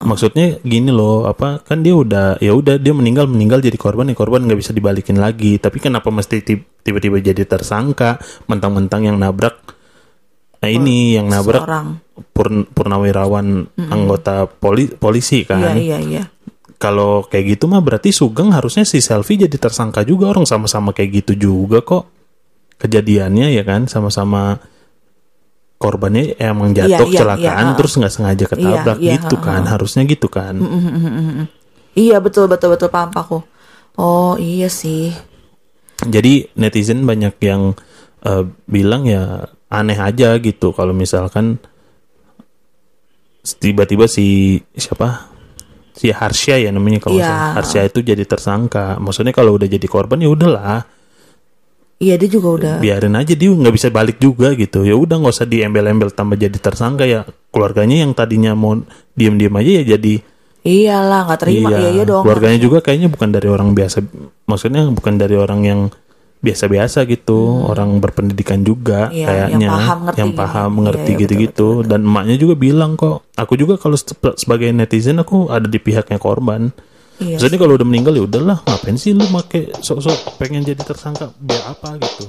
maksudnya gini loh apa kan dia udah ya udah dia meninggal meninggal jadi korban ya korban nggak bisa dibalikin lagi. Tapi kenapa mesti ti- tiba-tiba jadi tersangka mentang-mentang yang nabrak nah ini yang nabrak Seorang. Purn- purnawirawan anggota poli- polisi Iya kan? iya iya. kalau kayak gitu mah berarti Sugeng harusnya si Selfie jadi tersangka juga. Orang sama-sama kayak gitu juga kok. Kejadiannya ya kan sama-sama korbannya emang jatuh Iya, iya, kecelakaan iya, terus nggak sengaja ketabrak iya, gitu ha, kan harusnya gitu kan Iya betul betul betul paham aku. Oh iya sih. jadi netizen banyak yang eh, bilang ya aneh aja gitu kalau misalkan tiba-tiba si siapa si Harsha ya namanya kalau Iya. salah. Harsha itu jadi tersangka maksudnya kalau udah jadi korban ya udahlah Iya dia juga udah. biarin aja dia nggak bisa balik juga gitu ya udah nggak usah diembel-embel tambah jadi tersangka ya keluarganya yang tadinya mau diem-diem aja ya jadi Iyalah nggak terima iya iya dong. keluarganya juga kayaknya bukan dari orang biasa maksudnya bukan dari orang yang biasa-biasa gitu orang berpendidikan juga Hmm. Iya, kayaknya yang paham, ngerti yang gitu. paham Iya, mengerti iya, gitu-gitu dan emaknya juga bilang kok aku juga kalau se- sebagai netizen aku ada di pihaknya korban Iya. Maksudnya kalau udah meninggal ya udahlah ngapain sih lu make sok-sok pengen jadi tersangka biar apa gitu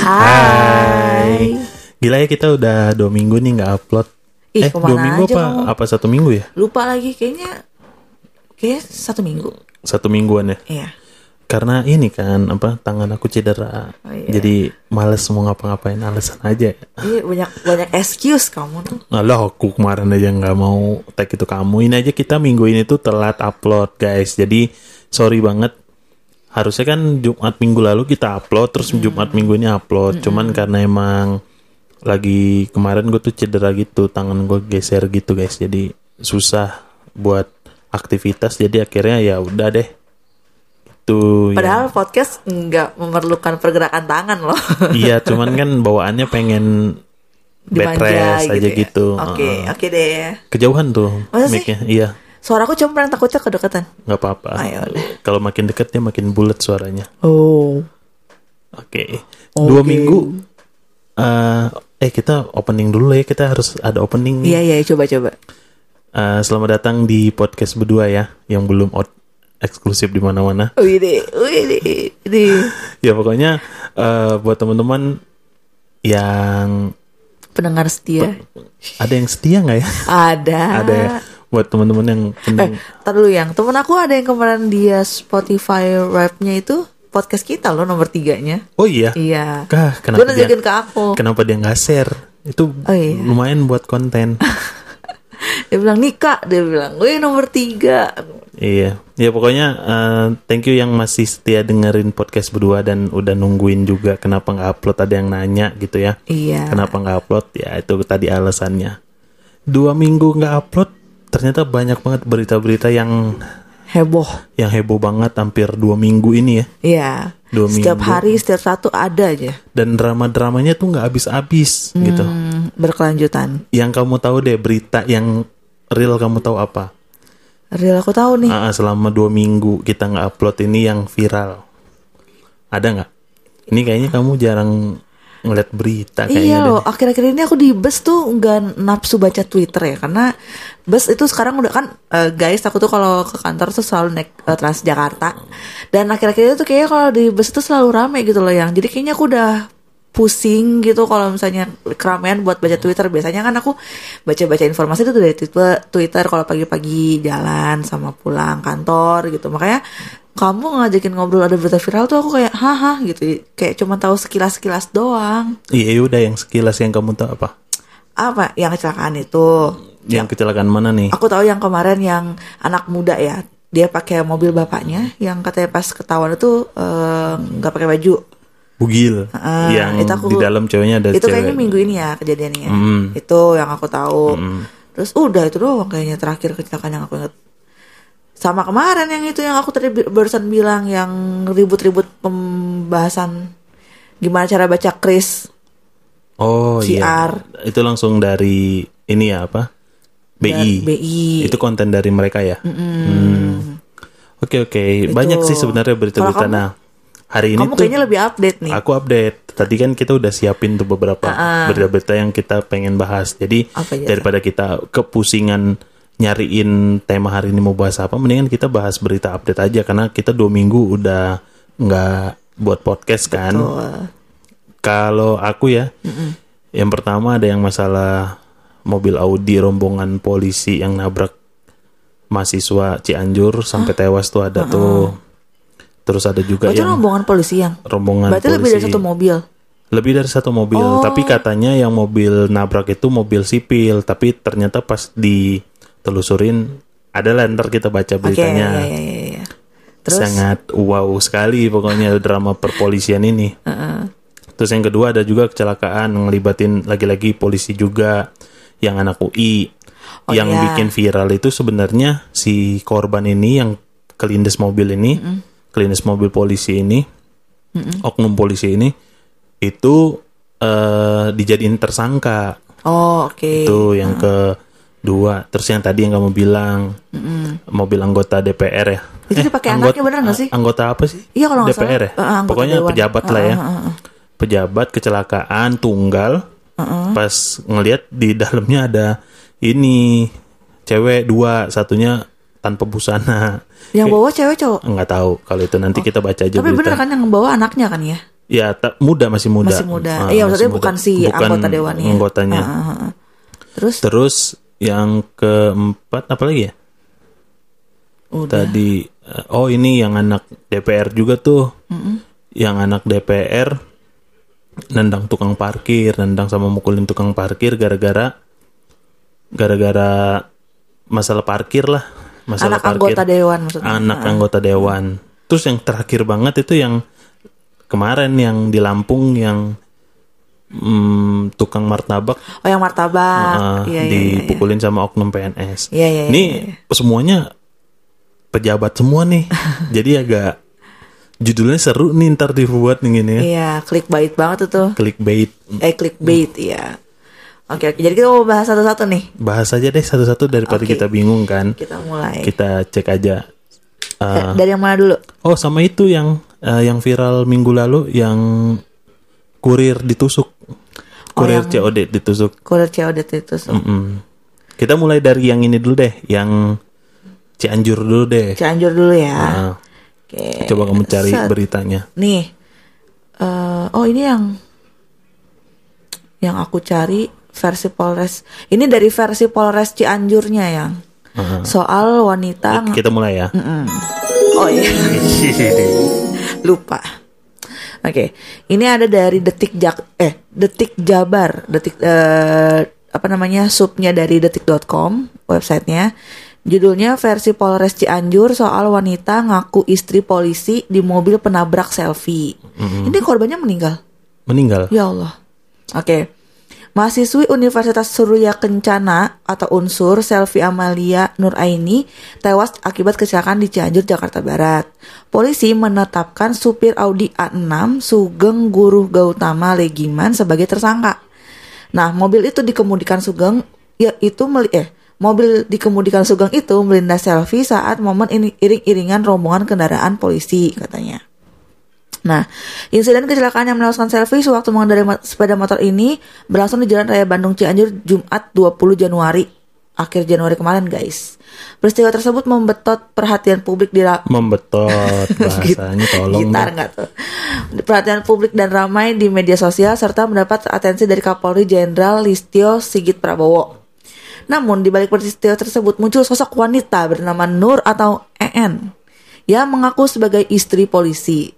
Hai. Gila ya kita udah dua minggu nih nggak upload. Ih, eh dua minggu apa kamu? apa satu minggu ya? Lupa lagi kayaknya. Kayaknya satu minggu. Satu mingguan ya. Iya. Karena ini kan apa tangan aku cedera. Oh, iya. Jadi males mau ngapa-ngapain alasan aja. Iya banyak banyak excuse kamu tuh. Alah aku kemarin aja nggak mau tag itu kamu. Ini aja kita minggu ini tuh telat upload guys. Jadi sorry banget. Harusnya kan Jumat minggu lalu kita upload, terus Jumat minggu ini upload. Cuman karena emang lagi kemarin gue tuh cedera gitu, tangan gue geser gitu guys. Jadi susah buat aktivitas. Jadi akhirnya ya udah deh. Itu ya. Padahal podcast nggak memerlukan pergerakan tangan loh. Iya, cuman kan bawaannya pengen bed rest aja ya. gitu. Oke, Heeh. oke deh. Kejauhan tuh mic-nya. Iya, Suaraku cempreng takutnya kedekatan. nggak apa-apa. Ah, ya. Kalau makin deket dia makin bulat suaranya. Oh. Oke. Dua minggu. eh eh kita opening dulu ya. Kita harus ada opening. Iya iya coba coba. Eh, selamat datang di podcast berdua ya, yang belum out eksklusif di mana-mana. Ya pokoknya eh, buat teman-teman yang Pendengar setia. ada yang setia nggak ya? Ada. ada ya. Buat teman-teman yang Eh, penting. tar dulu yang temen aku ada yang kemarin dia Spotify rap-nya itu podcast kita loh nomor tiganya. Oh iya. Iya. Kah, Gue kenapa dia, nunjukin ke aku. kenapa dia nggak share? Itu Oh, iya. lumayan buat konten. Dia bilang Nika, dia bilang, gue nomor tiga. iya, ya pokoknya eh, thank you yang masih setia dengerin podcast berdua dan udah nungguin juga kenapa nggak upload ada yang nanya gitu ya. Iya. Kenapa nggak upload? Ya itu tadi alasannya. Dua minggu nggak upload, ternyata banyak banget berita-berita yang Heboh. yang heboh banget hampir dua minggu ini ya. Iya. Dua setiap minggu. hari, setiap satu ada aja. Dan drama-dramanya tuh nggak habis-habis gitu. Hmm, berkelanjutan. Yang kamu tahu deh berita yang real kamu tahu apa? Real aku tahu nih. Ah, selama dua minggu kita nggak upload ini yang viral. Ada nggak? Ini kayaknya kamu jarang ngeliat berita kayaknya. Iya loh, akhir-akhir ini aku di bus tuh nggak nafsu baca Twitter ya, karena bus itu sekarang udah kan, eh, guys, aku tuh kalau ke kantor tuh selalu naik eh, Transjakarta, dan akhir-akhir itu kayaknya kalau di bus itu selalu rame gitu loh yang, jadi kayaknya aku udah pusing gitu kalau misalnya keramaian buat baca Twitter. Biasanya kan aku baca-baca informasi itu dari Twitter, kalau pagi-pagi jalan sama pulang kantor gitu. Makanya kamu ngajakin ngobrol ada berita viral tuh aku kayak haha gitu. Kayak cuma tahu sekilas-sekilas doang. Iya udah yang sekilas yang kamu tahu apa? apa? Yang kecelakaan itu. Yang kecelakaan mana nih? aku tahu yang kemarin yang anak muda ya. Dia pakai mobil bapaknya yang katanya pas ketahuan itu eh, nggak pakai baju Bugil. Ah, yang itu aku- di dalam ceweknya ada itu cewek. kayaknya minggu ini ya kejadiannya Mm. itu yang aku tahu terus udah itu doang kayaknya terakhir kecelakaan yang aku ingat sama kemarin yang itu yang aku tadi barusan bilang yang ribut-ribut pembahasan gimana cara baca kris Oh iya. Itu langsung dari ini ya apa? BI. Dan BI. Itu konten dari mereka ya. Hmm. Oke oke, banyak sih sebenarnya berita-berita. Nah, hari ini Kamu tuh kayaknya lebih update nih. aku update. Tadi kan kita udah siapin tuh beberapa berita-berita yang kita pengen bahas. Jadi Apa aja? daripada kita kepusingan nyariin tema hari ini mau bahas apa, mendingan kita bahas berita update aja karena kita dua minggu udah nggak buat podcast kan. Kalau aku ya, yang pertama ada yang masalah mobil Audi rombongan polisi yang nabrak mahasiswa Cianjur sampai tewas tuh ada tuh. Terus ada juga Berarti yang rombongan polisi yang. rombongan Berarti polisi. lebih dari satu mobil. Lebih dari satu mobil, Oh. tapi katanya yang mobil nabrak itu mobil sipil, tapi ternyata pas ditelusurin ada lah ntar kita baca beritanya. ya, ya, ya, ya. Terus Sangat wow sekali pokoknya drama perpolisian ini. Terus yang kedua ada juga kecelakaan ngelibatin lagi-lagi polisi juga yang anak UI. Oh, yang iya. bikin viral itu sebenarnya si korban ini yang kelindes mobil ini, kelindes mobil polisi ini, oknum polisi ini itu eh, dijadiin tersangka. Oh, oke. Itu yang kedua. Terus yang tadi yang kamu bilang mobil anggota DPR ya. Itu dipakai anaknya bener nggak sih? Anggota apa sih? Iya, kalau DPR salah. ya. Eh, anggota Pokoknya dewan. pejabat lah ya. Ah, ah, ah. Pejabat kecelakaan tunggal. Pas ngelihat di dalamnya ada ini cewek dua, satunya tanpa busana. Yang bawa cewek cowok. Enggak tahu kalau itu nanti kita baca aja Oh. Tapi bener berita. kan yang bawa anaknya kan ya? Ya, muda masih muda. Masih muda. Ah, Iya, masih maksudnya muda. bukan si anggota dewannya. Anggotanya. Ah, ah, ah. Terus Terus yang keempat apa lagi ya? udah. Tadi eh, oh ini yang anak DPR juga tuh. Yang anak DPR nendang tukang parkir, nendang sama mukulin tukang parkir gara-gara gara-gara masalah parkir lah, masalah anak parkir. anggota dewan maksudnya. Anak anggota dewan. Terus yang terakhir banget itu yang kemarin yang di Lampung yang mm, tukang martabak Oh, yang martabak. uh, Iya, iya, iya, iya. dipukulin sama oknum PNS. Iya, iya, iya, Ini iya. semuanya pejabat semua nih. Jadi agak judulnya seru nih ntar dibuat nih gini ya. Iya, clickbait banget itu. Clickbait. Eh, clickbait, iya. Oke, oke. Jadi kita mau bahas satu-satu nih. Bahas aja deh satu-satu daripada Oke. kita bingung kan. Kita mulai. Kita cek aja. Uh, Dari yang mana dulu? oh sama itu yang uh, yang viral minggu lalu yang kurir ditusuk. Kurir yang- COD ditusuk. Kurir COD itu. so. Mm-mm. Kita mulai dari yang ini dulu deh, yang Cianjur dulu deh. Cianjur dulu ya. Nah, Oke. coba kamu cari Set. beritanya. Nih. eh oh ini yang yang aku cari versi Polres. Ini dari versi Polres Cianjurnya Heeh. soal wanita. Kita mulai ya. Oh iya. Lupa. Oke, ini ada dari Detik Jak eh Detik Jabar, Detik eh, apa namanya subnya dari detik.com websitenya. Judulnya versi Polres Cianjur soal wanita ngaku istri polisi di mobil penabrak selfie. Ini korbannya meninggal. Meninggal. Ya Allah. Oke. Mahasiswi Universitas Surya Kencana atau Unsur Selvi Amalia Nuraini tewas akibat kecelakaan di Cianjur, Jakarta Barat. Polisi menetapkan supir Audi A6 Sugeng Guru Gautama Legiman sebagai tersangka. Nah, mobil itu dikemudikan Sugeng yaitu meli eh mobil dikemudikan Sugeng itu melindas selfie saat momen iring-iringan rombongan kendaraan polisi katanya. Nah, insiden kecelakaan yang menewaskan selfie sewaktu mengendarai sepeda motor ini berlangsung di Jalan Raya Bandung Cianjur Jumat 20 Januari akhir Januari kemarin, guys. Peristiwa tersebut membetot perhatian publik di ra- Membetot bahasanya tolong. gitar nggak tuh perhatian publik dan ramai di media sosial serta mendapat atensi dari Kapolri Jenderal Listio Sigit Prabowo. Namun di balik peristiwa tersebut muncul sosok wanita bernama Nur atau EN yang mengaku sebagai istri polisi.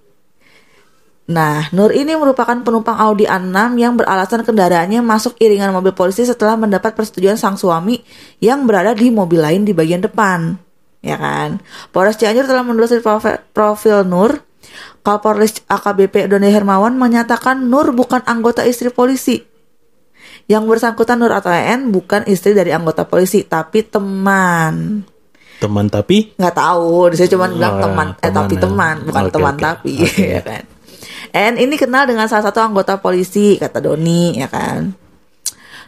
Nah, Nur ini merupakan penumpang Audi A6 yang beralasan kendaraannya masuk iringan mobil polisi setelah mendapat persetujuan sang suami yang berada di mobil lain di bagian depan. Ya kan? Polres Cianjur telah menelusuri profil, profil Nur. Kapolres AKBP Doni Hermawan menyatakan Nur bukan anggota istri polisi. Yang bersangkutan Nur atau EN bukan istri dari anggota polisi, tapi teman Teman tapi nggak tahu saya cuma bilang teman eh teman tapi ya. teman bukan Oke, teman oke. tapi Oke. ya kan and ini kenal dengan salah satu anggota polisi kata Doni ya kan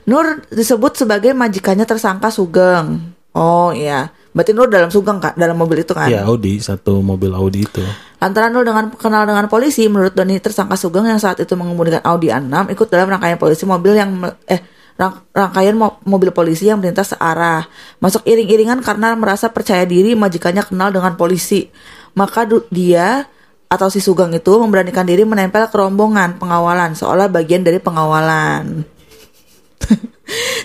Nur disebut sebagai majikannya tersangka Sugeng oh iya Berarti Nur dalam sugeng kak, dalam mobil itu kan? Ya Audi, satu mobil Audi itu. Lantaran Nur dengan kenal dengan polisi, menurut Doni tersangka Sugeng yang saat itu mengemudikan Audi A6 ikut dalam rangkaian polisi mobil yang eh rang- rangkaian mo- mobil polisi yang melintas searah. Masuk iring-iringan karena merasa percaya diri majikannya kenal dengan polisi. Maka dia atau si Sugeng itu memberanikan diri menempel ke rombongan pengawalan seolah bagian dari pengawalan.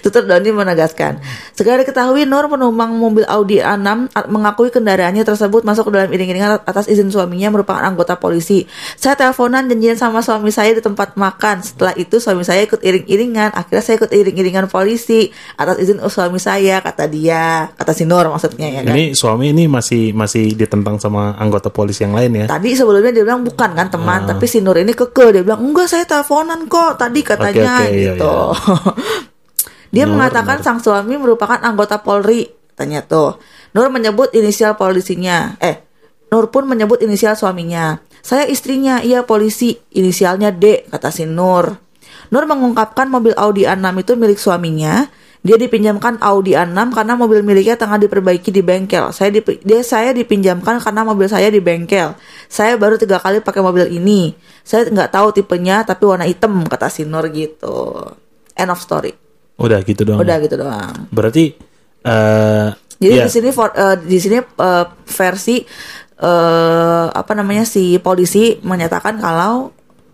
Tutur Doni menegaskan. Segera diketahui Nur penumpang mobil Audi A6 a- mengakui kendaraannya tersebut masuk ke dalam iring-iringan atas izin suaminya merupakan anggota polisi. Saya teleponan janjian sama suami saya di tempat makan. Setelah itu suami saya ikut iring-iringan. Akhirnya saya ikut iring-iringan polisi atas izin suami saya kata dia, kata si Nur maksudnya ya kan. Ini suami ini masih masih ditentang sama anggota polisi yang lain ya. Tadi sebelumnya dia bilang bukan kan teman, tapi si Nur ini keke dia bilang enggak saya teleponan kok tadi katanya oke, iya, gitu. dia Nur, mengatakan sang suami merupakan anggota Polri, katanya tuh. Nur menyebut inisial polisinya. Eh, Nur pun menyebut inisial suaminya. Saya istrinya, iya polisi, inisialnya D, kata si Nur. Nur mengungkapkan mobil Audi A6 itu milik suaminya. Dia dipinjamkan Audi A6 karena mobil miliknya tengah diperbaiki di bengkel. Saya dipi- dia saya dipinjamkan karena mobil saya di bengkel. Saya baru tiga kali pakai mobil ini. Saya nggak tahu tipenya tapi warna hitam kata si Nur gitu. End of story. Udah gitu doang. Udah gitu doang. Berarti eh Jadi ya, di sini for- eh, di sini eh, versi eh apa namanya si polisi menyatakan kalau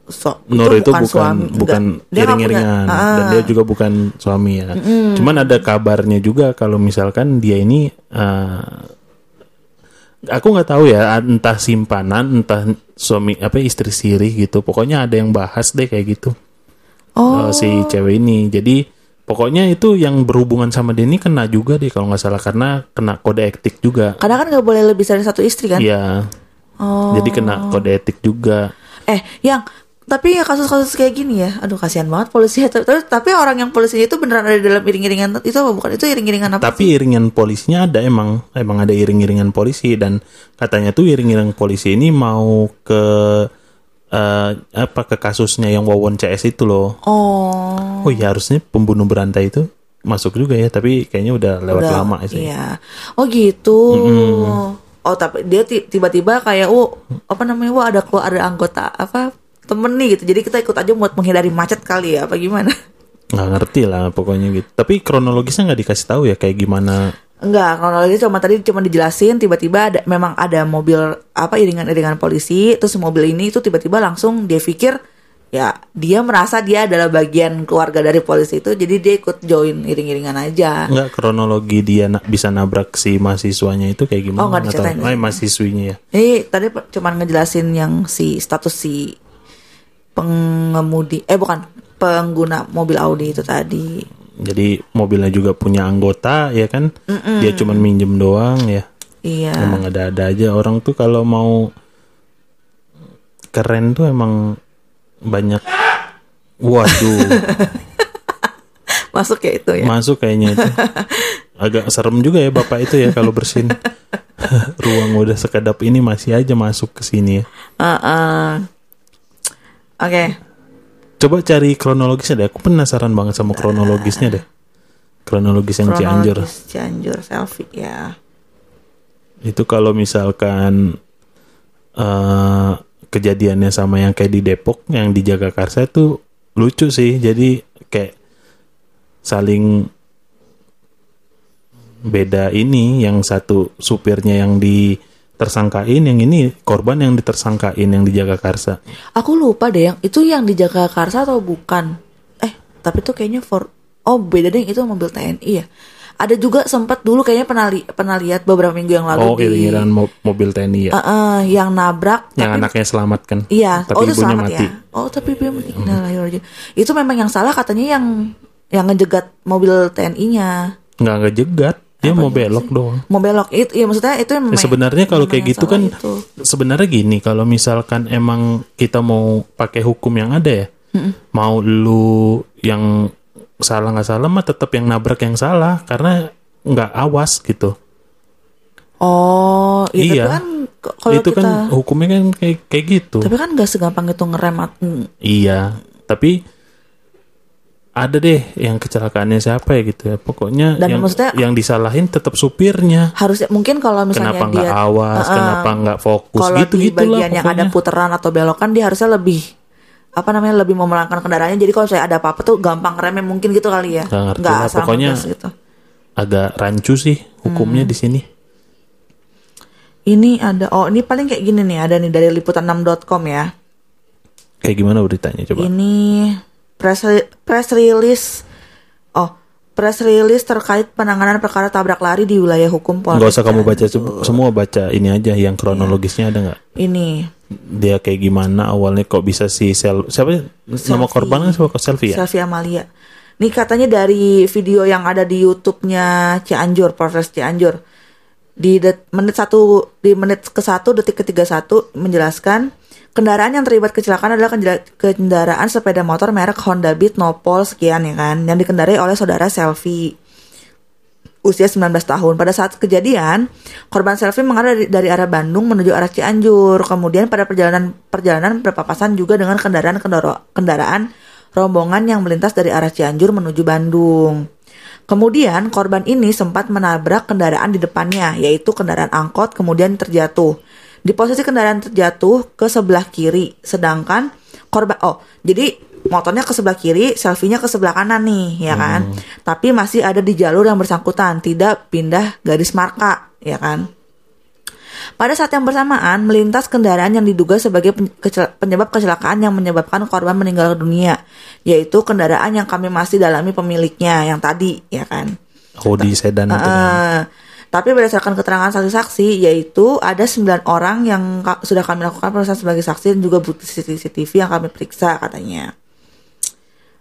so- Nur itu bukan suami. bukan nggak iring-iringan punya- dan dia juga bukan suami ya. Cuman ada kabarnya juga kalau misalkan dia ini eh, aku nggak tahu ya entah simpanan entah suami apa istri siri gitu. Pokoknya ada yang bahas deh kayak gitu. Oh. eh, si cewek ini. Jadi pokoknya itu yang berhubungan sama ini kena juga deh kalau nggak salah karena kena kode etik juga. Karena kan nggak boleh lebih dari satu istri kan? Iya. Oh. Jadi kena kode etik juga. Eh, yang tapi ya kasus-kasus kayak gini ya, aduh kasihan banget polisi. Tapi, tapi orang yang polisinya itu beneran ada dalam iring-iringan itu apa bukan? Itu iring-iringan apa? Tapi iringan polisinya ada emang, emang ada iring-iringan polisi dan katanya tuh iring-iringan polisi ini mau ke eh, apa ke kasusnya yang Wawon CS itu loh. Oh. Oh iya harusnya pembunuh berantai itu masuk juga ya, tapi kayaknya udah lewat Udah, lama sih. Iya. Oh gitu. Oh tapi dia ti- tiba-tiba kayak oh apa namanya wah ada keluar ada anggota apa temen nih gitu. Jadi kita ikut aja buat menghindari macet kali ya apa gimana? Nggak ngerti lah pokoknya gitu. Tapi kronologisnya nggak dikasih tahu ya kayak gimana. Enggak, kronologi cuma tadi cuma dijelasin tiba-tiba ada memang ada mobil apa iringan-iringan polisi terus mobil ini itu tiba-tiba langsung dia pikir ya dia merasa dia adalah bagian keluarga dari polisi itu jadi dia ikut join iring-iringan aja. Nggak kronologi dia na- bisa nabrak si mahasiswanya itu kayak gimana? Oh, nggak tahu. diceritain. Eh, mahasiswinya ya. Ini tadi cuman ngejelasin yang si status si pengemudi eh bukan pengguna mobil Audi itu tadi. Jadi mobilnya juga punya anggota ya kan? Dia cuman minjem doang ya. Iya. Emang ada-ada aja orang tuh kalau mau keren tuh emang banyak. Waduh, Masuk ya itu ya. masuk kayaknya itu. Agak serem juga ya bapak itu ya kalau bersin. Ruang udah sekedap ini masih aja masuk ke sini ya. Heeh. Oke. Coba cari kronologisnya deh. Aku penasaran banget sama kronologisnya deh. Kronologis yang Cianjur. Kronologis Cianjur selfie ya. Itu kalau misalkan eh kejadiannya sama yang kayak di Depok, yang di Jagakarsa itu lucu sih. Jadi kayak saling beda ini yang satu supirnya yang di tersangkain yang ini korban yang ditersangkain yang di Jagakarsa Aku lupa deh yang itu yang di Jagakarsa atau bukan? Eh, tapi itu kayaknya for Oh, beda deh itu mobil TNI ya. Ada juga sempat dulu kayaknya pernah li- pernah lihat beberapa minggu yang lalu oh di mo- mobil TNI ya Eh, eh, yang nabrak yang tapi anaknya selamat kan Iya, tapi oh itu ibunya selamat mati ya. Oh, tapi ibunya mati. Innalillahi Itu memang yang salah katanya yang yang ngejegat mobil TNI-nya. nggak ngejegat dia mau belok doang. Mau belok itu ya maksudnya itu yang Ya, sebenarnya kalau kayak gitu kan itu. sebenarnya gini kalau misalkan emang kita mau pakai hukum yang ada ya mau lu yang salah nggak salah mah tetap yang nabrak yang salah karena nggak awas gitu. Oh, iya, Iya. kan kalau itu kita kan hukumnya kan kayak kayak gitu. Tapi kan gak segampang itu ngerem at- mm, iya tapi ada deh yang kecelakaannya siapa ya gitu ya. Pokoknya Dan yang maksudnya- yang disalahin tetap supirnya. harusnya mungkin kalau misalnya Kenapa nggak awas, Heeh. kenapa nggak fokus kalau gitu di lah bagian yang ada putaran atau belokan dia harusnya lebih apa namanya lebih memelangkan kendaraannya jadi kalau saya ada apa-apa tuh gampang remnya mungkin gitu kali ya Nggak ngerti lah, pokoknya gitu Agak rancu sih hukumnya Hmm. di sini. ini ada oh ini paling kayak gini nih ada nih dari liputan6.com ya Kayak gimana beritanya coba? ini press re- press release oh press release terkait penanganan perkara tabrak lari di wilayah hukum Polres Nggak usah kamu baca semua baca ini aja yang kronologisnya ada nggak? ini Dia kayak gimana awalnya kok bisa si sel siapa ya? nama Selfie. korbannya siapa selfie ya? Selfie Amalia. Ini katanya dari video yang ada di YouTube-nya Cianjur, Polres Cianjur. Di det- menit satu di menit ke satu detik ke 31 menjelaskan kendaraan yang terlibat kecelakaan adalah kendara- kendaraan sepeda motor merek Honda Beat Nopol sekian ya kan yang dikendarai oleh saudara Selfie usia 19 tahun. Pada saat kejadian, korban selfie mengarah dari, arah Bandung menuju arah Cianjur. Kemudian pada perjalanan perjalanan berpapasan juga dengan kendaraan kendaraan rombongan yang melintas dari arah Cianjur menuju Bandung. Kemudian korban ini sempat menabrak kendaraan di depannya, yaitu kendaraan angkot kemudian terjatuh. Di posisi kendaraan terjatuh ke sebelah kiri, sedangkan korban oh, jadi motornya ke sebelah kiri, selfie-nya ke sebelah kanan nih, ya kan? Tapi masih ada di jalur yang bersangkutan, tidak pindah garis marka, ya kan? Pada saat yang bersamaan, melintas kendaraan yang diduga sebagai penyebab kecelakaan yang menyebabkan korban meninggal dunia, yaitu kendaraan yang kami masih dalami pemiliknya yang tadi, ya kan? Audi sedan itu kan. Tapi berdasarkan keterangan saksi-saksi, yaitu ada 9 orang yang ka- sudah kami lakukan pemeriksaan sebagai saksi dan juga bukti CCTV yang kami periksa katanya.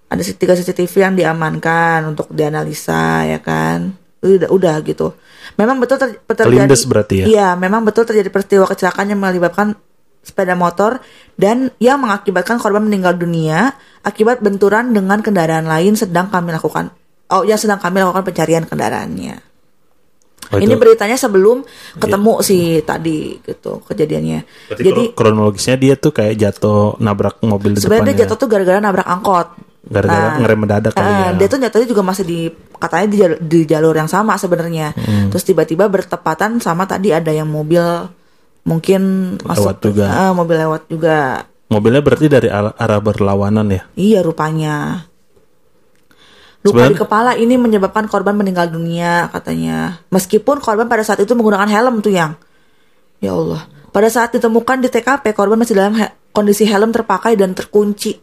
Ada tiga CCTV yang diamankan untuk dianalisa, ya kan? Udah, udah gitu. Memang betul ter- terjadi. Kelindes berarti ya? Iya, memang betul terjadi peristiwa kecelakaan yang melibatkan sepeda motor dan yang mengakibatkan korban meninggal dunia akibat benturan dengan kendaraan lain sedang kami lakukan oh yang sedang kami lakukan pencarian kendaraannya. Oh, Ini Iya. beritanya sebelum ketemu si tadi gitu kejadiannya. Berarti Jadi kro- kronologisnya dia tuh kayak jatuh nabrak mobil di sebenarnya dia jatuh tuh gara-gara nabrak angkot. Gara-gara ngerem mendadak kali eh, ya. Dia tuh jatuhnya juga masih di katanya di jalur, di jalur yang sama sebenarnya. Hmm. Terus tiba-tiba bertepatan sama tadi ada yang mobil mungkin masuk juga. Eh, mobil lewat juga. Mobilnya berarti dari arah berlawanan ya. Iya rupanya. Luka Sebenarnya- di kepala ini menyebabkan korban meninggal dunia katanya. Meskipun korban pada saat itu menggunakan helm tuh yang. Ya Allah. Pada saat ditemukan di TKP korban masih dalam he- kondisi helm terpakai dan terkunci.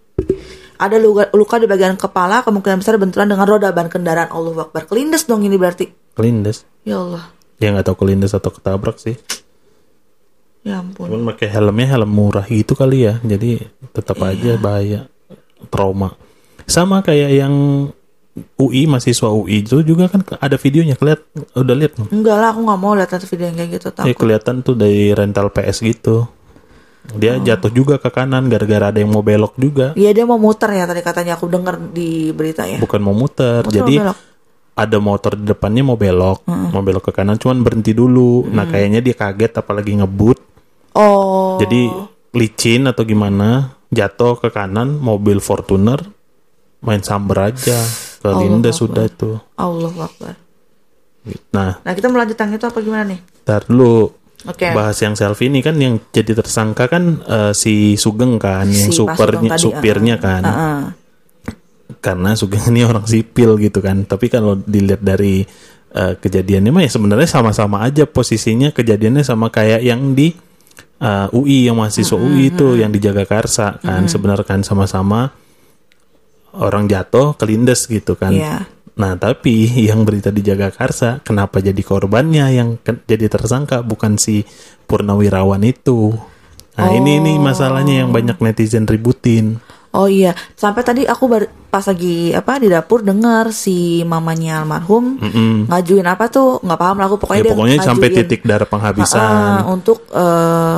Ada luka, luka di bagian kepala kemungkinan besar benturan dengan roda ban kendaraan Allah Akbar. Kelindes dong ini berarti. Kelindes. Ya Allah. Ya nggak tahu kelindes atau ketabrak sih. Ya ampun. Cuman pakai helmnya helm murah gitu kali ya. Jadi tetap Iya. aja bahaya. Trauma. Sama kayak yang UI mahasiswa UI itu juga kan ada videonya keliat udah lihat? Enggak lah aku nggak mau lihat video yang kayak gitu Ya takut. kelihatan tuh dari rental PS gitu. Dia jatuh juga ke kanan gara-gara ada yang mau belok juga. Iya dia mau muter ya tadi katanya aku dengar di berita ya. Bukan mau muter. Muter Jadi mau belok. ada motor di depannya mau belok, mau belok ke kanan cuman berhenti dulu. Nah, kayaknya dia kaget apalagi ngebut. Oh. Jadi licin atau gimana, jatuh ke kanan mobil Fortuner main samber aja. Kelindes sudah itu. Allah Akbar. Nah, Nah kita melanjut yang itu apa gimana nih? ntar dulu Oke. bahas yang selfie ini kan yang jadi tersangka kan eh, si Sugeng kan, yang Si Pak supernya supirnya kan. Heeh. Karena Sugeng ini orang sipil gitu kan. Tapi kalau dilihat dari eh, kejadiannya mah ya sebenarnya sama-sama aja posisinya kejadiannya sama kayak yang di eh, UI yang mahasiswa UI itu yang dijaga Karsa kan sebenarnya kan sama-sama orang jatuh kelindes gitu kan. Iya. Nah, tapi yang berita di Jagakarsa, kenapa jadi korbannya yang ke- jadi tersangka bukan si Purnawirawan itu? Nah, ini ini masalahnya yang banyak netizen ributin. Oh iya, sampai tadi aku bar- pas lagi apa di dapur dengar si mamanya almarhum ngajuin apa tuh nggak paham lah aku pokoknya Ya dia pokoknya sampai ngajuin, titik darah ah, penghabisan. untuk eh,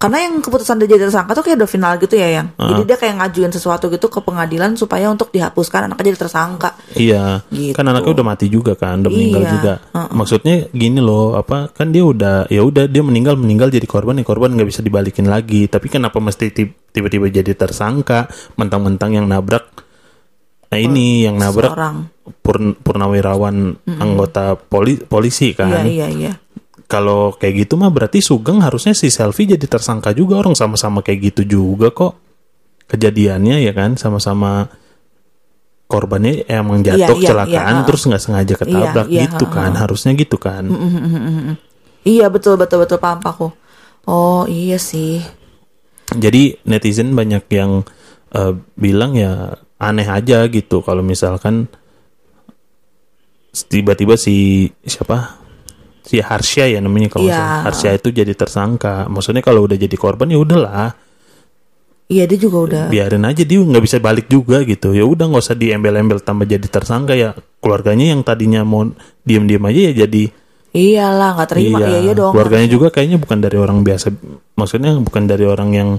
karena yang keputusan dia jadi tersangka tuh kayak udah final gitu ya yang. Jadi dia kayak ngajuin sesuatu gitu ke pengadilan supaya untuk dihapuskan anaknya jadi tersangka. Iya, Gitu. kan anaknya udah mati juga kan, udah meninggal Iya, juga. Maksudnya gini loh, apa kan dia udah ya udah dia meninggal meninggal jadi korban, ya korban nggak bisa dibalikin lagi. Tapi kenapa mesti ti- tiba-tiba jadi tersangka, mentang-mentang yang nabrak Nah ini yang nabrak Seorang. Purn- purnawirawan anggota poli- polisi kan. Iya, iya, iya. Kalau kayak gitu mah berarti Sugeng harusnya si Selfie jadi tersangka juga orang sama-sama kayak gitu juga kok. Kejadiannya ya kan sama-sama korbannya emang jatuh Iya, iya, kecelakaan iya, terus nggak sengaja ketabrak iya, gitu ha, kan. Harusnya gitu kan. Iya, betul, betul, betul. Paham aku. Oh, iya sih. Jadi netizen banyak yang eh, bilang ya aneh aja gitu kalau misalkan tiba-tiba si siapa si Harsha ya namanya kalau nggak Iya. Harsha itu jadi tersangka. Maksudnya kalau udah jadi korban ya udahlah, Iya, dia juga udah. biarin aja dia nggak bisa balik juga gitu. Ya udah nggak usah diembel-embel tambah jadi tersangka ya. Keluarganya yang tadinya mau diem-diem aja ya jadi Iyalah, nggak terima. Iya, iya dong. keluarganya juga kayaknya bukan dari orang biasa. Maksudnya bukan dari orang yang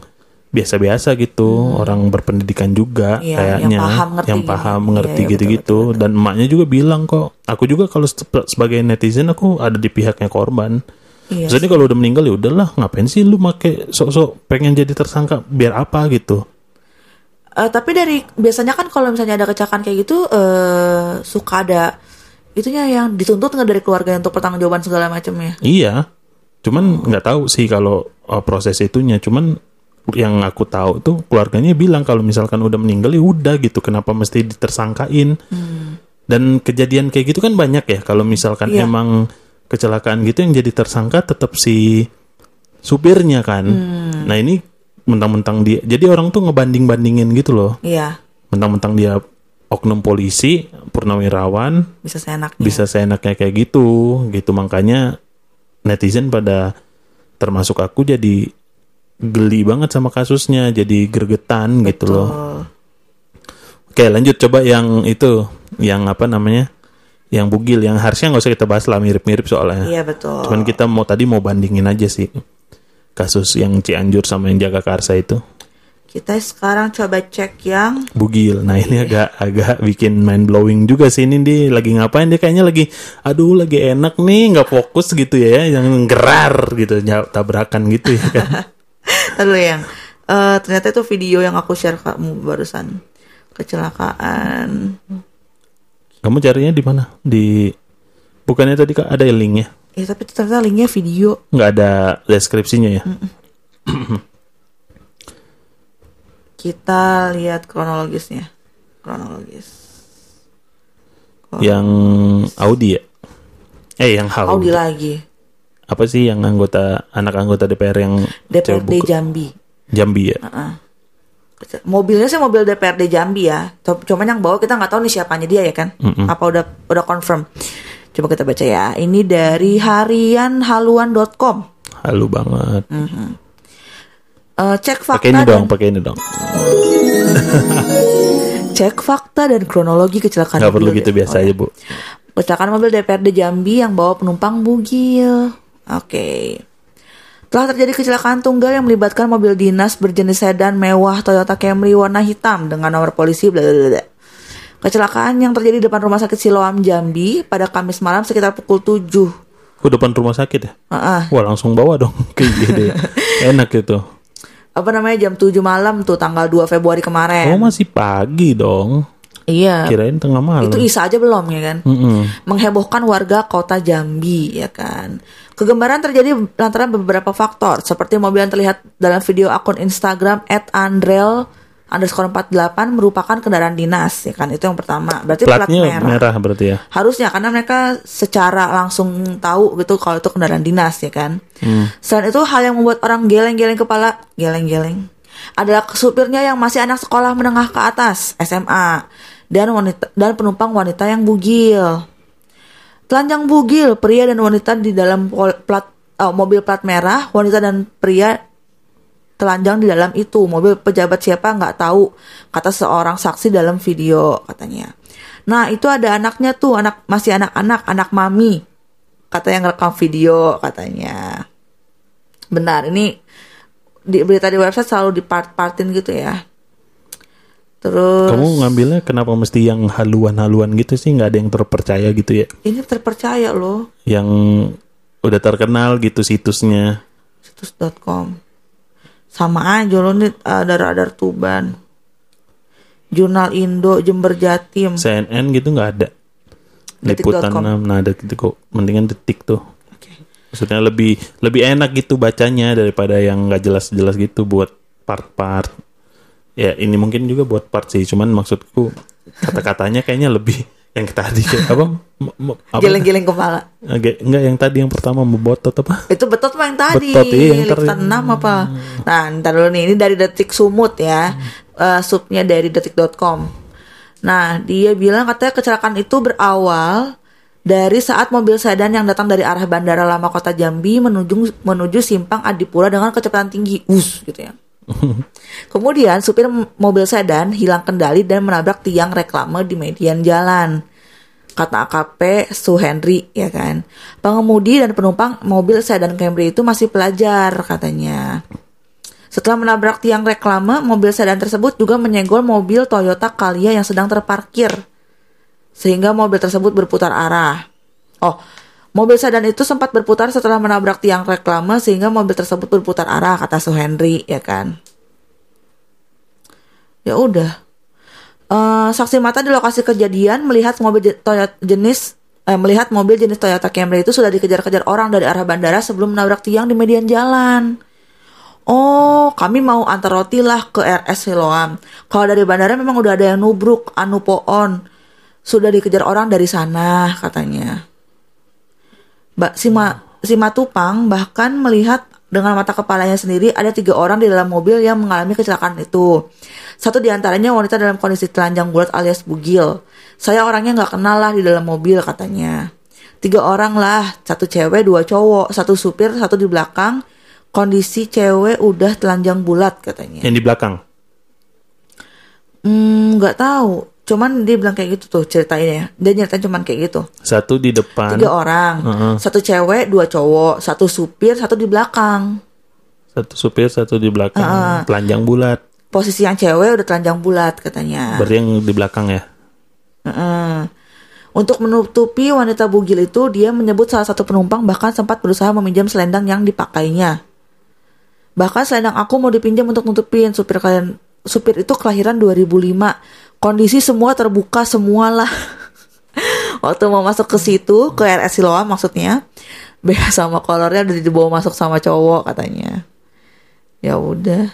biasa-biasa gitu, orang berpendidikan juga Hmm. Iya, kayaknya, yang paham, ngerti yang gitu. paham, Iya, mengerti iya, betul, gitu-gitu. Dan emaknya juga bilang kok, aku juga kalau se- sebagai netizen aku ada di pihaknya korban. Iya. Maksudnya kalau udah meninggal ya udahlah, ngapain sih lu make sok-sok pengen jadi tersangka biar apa gitu? Eh, tapi dari biasanya kan kalau misalnya ada kecelakaan kayak gitu eh suka ada itunya yang dituntut nggak dari keluarga untuk pertanggungjawaban segala macamnya. Iya, cuman nggak tahu sih kalau uh, proses itunya. Cuman yang aku tahu tuh keluarganya bilang kalau misalkan udah meninggal ya udah gitu. Kenapa mesti ditersangkain? Dan kejadian kayak gitu kan banyak ya. Kalau misalkan Iya. emang kecelakaan gitu yang jadi tersangka tetap si supirnya kan. Nah ini mentang-mentang dia. Jadi orang tuh ngebanding-bandingin gitu loh. Iya, Mentang-mentang dia oknum polisi, purnawirawan, bisa seenaknya. bisa seenaknya kayak gitu gitu makanya netizen pada termasuk aku jadi geli banget sama kasusnya jadi gregetan gitu loh Betul. oke lanjut coba yang itu yang apa namanya yang bugil yang harusnya nggak usah kita bahas lah mirip-mirip soalnya Iya betul. cuman kita mau tadi mau bandingin aja sih kasus yang Cianjur sama yang Jaga Karsa itu Kita sekarang coba cek yang bugil. Nah ini agak agak bikin mind blowing juga sih ini dia lagi ngapain dia kayaknya lagi aduh lagi enak nih nggak fokus gitu ya yang gerar gitu tabrakan gitu ya kan. Lalu yang eh, ternyata itu video yang aku share ke kamu barusan kecelakaan. Kamu carinya di mana? Di bukannya tadi kak ada linknya? Ya tapi ternyata linknya video. Nggak ada deskripsinya ya? Kita lihat kronologisnya. Kronologis. Yang Audi ya? Eh yang Audi Audi. lagi. Apa sih yang anggota anak anggota DPR yang DPRD Jambi. Jambi ya? Mobilnya sih mobil DPRD Jambi ya. Cuman yang bawa kita nggak tahu nih siapanya dia ya kan? Apa udah udah confirm? Coba kita baca ya. Ini dari harianhaluan.com. Halu banget. Eh, cek fakta Pakai ini dong, pakai ini dong. cek fakta dan kronologi kecelakaan. Nggak perlu gitu biasa Oh, aja ya. bu. Kecelakaan mobil DPRD Jambi yang bawa penumpang bugil. Oke. Telah terjadi kecelakaan tunggal yang melibatkan mobil dinas berjenis sedan mewah Toyota Camry warna hitam dengan nomor polisi bla bla bla. Kecelakaan yang terjadi di depan rumah sakit Siloam Jambi pada Kamis malam sekitar pukul 7. Ke depan rumah sakit ya? Heeh. Wah langsung bawa dong ke IGD. Enak gitu. apa namanya jam 7 malam tuh tanggal 2 Februari kemarin. Oh masih pagi dong. Iya. Kirain tengah malam. Itu Isa aja belum ya kan? Mm-mm. menghebohkan warga kota Jambi ya kan. Kegemaran terjadi lantaran beberapa faktor seperti mobil yang terlihat dalam video akun Instagram @andrel underscore 48 merupakan kendaraan dinas ya kan itu yang pertama berarti plat Platnya merah. merah. berarti ya. harusnya karena mereka secara langsung tahu gitu kalau itu kendaraan dinas ya kan selain itu hal yang membuat orang geleng-geleng kepala geleng-geleng adalah supirnya yang masih anak sekolah menengah ke atas SMA dan wanita dan penumpang wanita yang bugil. Telanjang bugil pria dan wanita di dalam plat eh, mobil plat merah wanita dan pria telanjang di dalam itu. Mobil pejabat siapa nggak tahu kata seorang saksi dalam video katanya. Nah itu ada anaknya tuh anak masih anak-anak anak mami kata yang rekam video katanya. Benar ini di berita di website selalu dipart-partin gitu ya terus Kamu ngambilnya kenapa mesti yang haluan-haluan gitu sih? Nggak ada yang terpercaya gitu ya? ini terpercaya loh Yang udah terkenal gitu situsnya. situs.com sama aja loh nih uh, radar Tuban Jurnal Indo, Jember Jatim. CNN gitu nggak ada. Liputan Detik.com. nah ada gitu kok. Mendingan detik tuh. Maksudnya lebih lebih enak gitu bacanya daripada yang nggak jelas-jelas gitu buat part-part. Ya ini mungkin juga buat part sih. Cuman maksudku kata-katanya kayaknya lebih yang tadi kayak apa? Apa? Geleng-geleng kepala. Agak- enggak yang tadi yang pertama membotot apa? Itu betot mah yang tadi. Betot, iya, yang ter- 6 apa? Nah, ntar dulu nih. Ini dari Detik Sumut ya. Eh, subnya dari detik.com. Nah, dia bilang katanya kecelakaan itu berawal dari saat mobil sedan yang datang dari arah Bandara Lama Kota Jambi menuju menuju simpang Adipura dengan kecepatan tinggi. Us gitu ya. Kemudian supir mobil sedan hilang kendali dan menabrak tiang reklame di median jalan. Kata AKP Su Henry ya kan. Pengemudi dan penumpang mobil sedan Camry itu masih pelajar katanya. Setelah menabrak tiang reklame, mobil sedan tersebut juga menyenggol mobil Toyota Calya yang sedang terparkir. Sehingga mobil tersebut berputar arah. Oh, mobil sedan itu sempat berputar setelah menabrak tiang reklame sehingga mobil tersebut berputar arah kata Su Henry ya kan. Ya udah. Eh, saksi mata di lokasi kejadian melihat mobil Toyota jenis eh, melihat mobil jenis Toyota Camry itu sudah dikejar-kejar orang dari arah bandara sebelum menabrak tiang di median jalan. Oh, kami mau antar roti lah ke RS Siloam. Kalau dari bandara memang udah ada yang nubruk, anu poon. Sudah dikejar orang dari sana, katanya. Mbak Sima, Sima Tupang bahkan melihat dengan mata kepalanya sendiri ada tiga orang di dalam mobil yang mengalami kecelakaan itu. Satu di antaranya wanita dalam kondisi telanjang bulat alias bugil. Saya orangnya nggak kenal lah di dalam mobil katanya. Tiga orang lah, satu cewek, dua cowok, satu supir, satu di belakang. Kondisi cewek udah telanjang bulat katanya. Yang di belakang. Hmm, nggak tahu. Cuman dia bilang kayak gitu tuh ceritainnya. Dia nyeritain cuman kayak gitu. Satu di depan. Tiga orang, Heeh. satu cewek, dua cowok, satu supir, satu di belakang. Satu supir, satu di belakang. Telanjang bulat. Posisi yang cewek udah telanjang bulat katanya. Berarti yang di belakang ya. Heeh. Untuk menutupi wanita bugil itu, dia menyebut salah satu penumpang bahkan sempat berusaha meminjam selendang yang dipakainya. Bahkan selendang aku mau dipinjam untuk nutupin supir kalian supir itu kelahiran 2005. Kondisi semua terbuka semualah. Waktu mau masuk ke situ, ke RS Siloam maksudnya, BH sama kolornya udah dibawa masuk sama cowok katanya. Ya udah.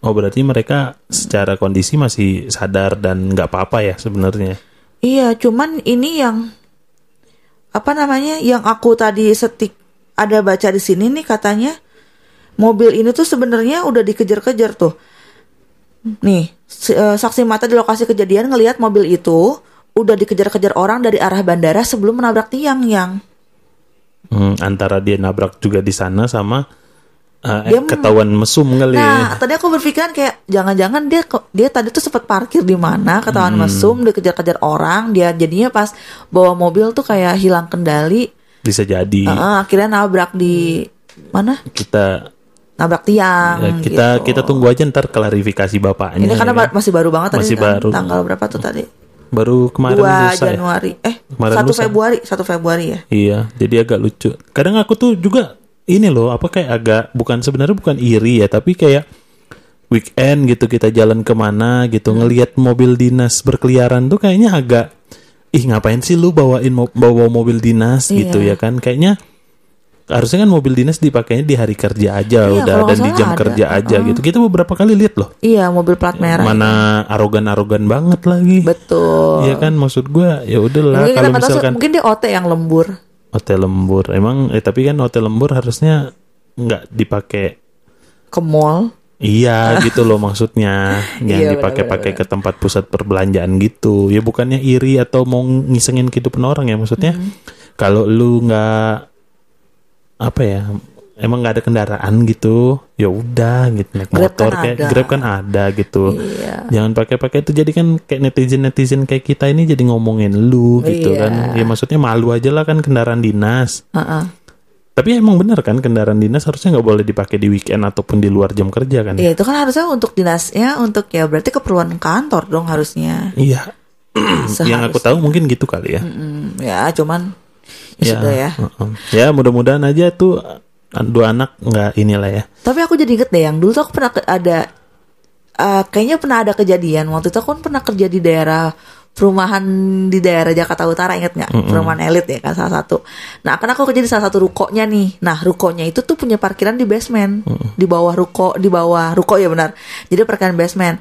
Oh berarti mereka secara kondisi masih sadar dan nggak apa-apa ya sebenarnya. Iya, cuman ini yang apa namanya? Yang aku tadi setik ada baca di sini nih katanya mobil ini tuh sebenarnya udah dikejar-kejar tuh. Nih, si- eh, saksi mata di lokasi kejadian ngelihat mobil itu udah dikejar-kejar orang dari arah bandara sebelum menabrak tiang yang Hmm, antara dia nabrak juga di sana sama uh, Dia eh, ketahuan mesum kali. Nah, tadi aku berpikiran kayak jangan-jangan dia dia tadi tuh sempat parkir di mana, ketahuan Hmm. mesum, dikejar-kejar orang, dia jadinya pas bawa mobil tuh kayak hilang kendali, Bisa jadi Heeh, akhirnya nabrak di mana? kita Nabrak tiang. ya, kita gitu. kita tunggu aja ntar klarifikasi bapaknya. Ini karena ya kan? masih baru banget Masih tadi kan? baru. Tanggal berapa tuh tadi? baru kemarin 2 lusa ya. Januari. Eh, Kemarin 1 lusa. Februari, 1 Februari ya. Iya, jadi agak lucu. Kadang aku tuh juga ini loh, apa kayak agak bukan sebenarnya bukan iri ya, tapi kayak weekend gitu kita jalan ke mana gitu ngelihat mobil dinas berkeliaran tuh kayaknya agak ih ngapain sih lu bawain mo- bawa mobil dinas gitu Iya. ya kan kayaknya harusnya kan mobil dinas dipakainya di hari kerja aja Iya, udah dan di jam ada. kerja aja gitu kita beberapa kali lihat loh Iya, mobil plat merah. mana arogan-arogan banget lagi Betul. Iya kan maksud gua ya udahlah kalau tahu, misalkan mungkin dia OT yang lembur. hotel lembur emang eh, tapi kan hotel lembur harusnya nggak dipakai Ke mall. iya gitu loh maksudnya yang Iya, dipakai-pakai ke tempat pusat perbelanjaan gitu ya bukannya iri atau mau ngisengin kehidupan orang ya maksudnya Hmm. kalau lu nggak apa ya emang nggak ada kendaraan gitu ya udah gitu naik Grab motor kan kayak ada. grab kan ada gitu Iya. jangan pakai-pakai itu jadi kan kayak netizen netizen kayak kita ini jadi ngomongin lu gitu Iya. kan ya maksudnya malu aja lah kan kendaraan dinas Heeh. tapi emang bener kan kendaraan dinas harusnya nggak boleh dipakai di weekend ataupun di luar jam kerja kan? Iya, itu kan harusnya untuk dinasnya, untuk ya berarti keperluan kantor dong harusnya. Iya. Yang aku tahu mungkin gitu kali ya. Hmm, ya, cuman ya, sudah ya. Ya mudah-mudahan aja tuh uh, dua anak nggak inilah ya. Tapi aku jadi inget deh yang dulu tuh aku pernah ke- ada eh, kayaknya pernah ada kejadian. Waktu itu aku kan pernah kerja di daerah perumahan di daerah Jakarta Utara inget nggak? Perumahan elit ya kan salah satu. Nah kan aku kerja di salah satu rukonya nih. Nah rukonya itu tuh punya parkiran di basement. Di bawah ruko di bawah ruko ya benar. Jadi parkiran basement.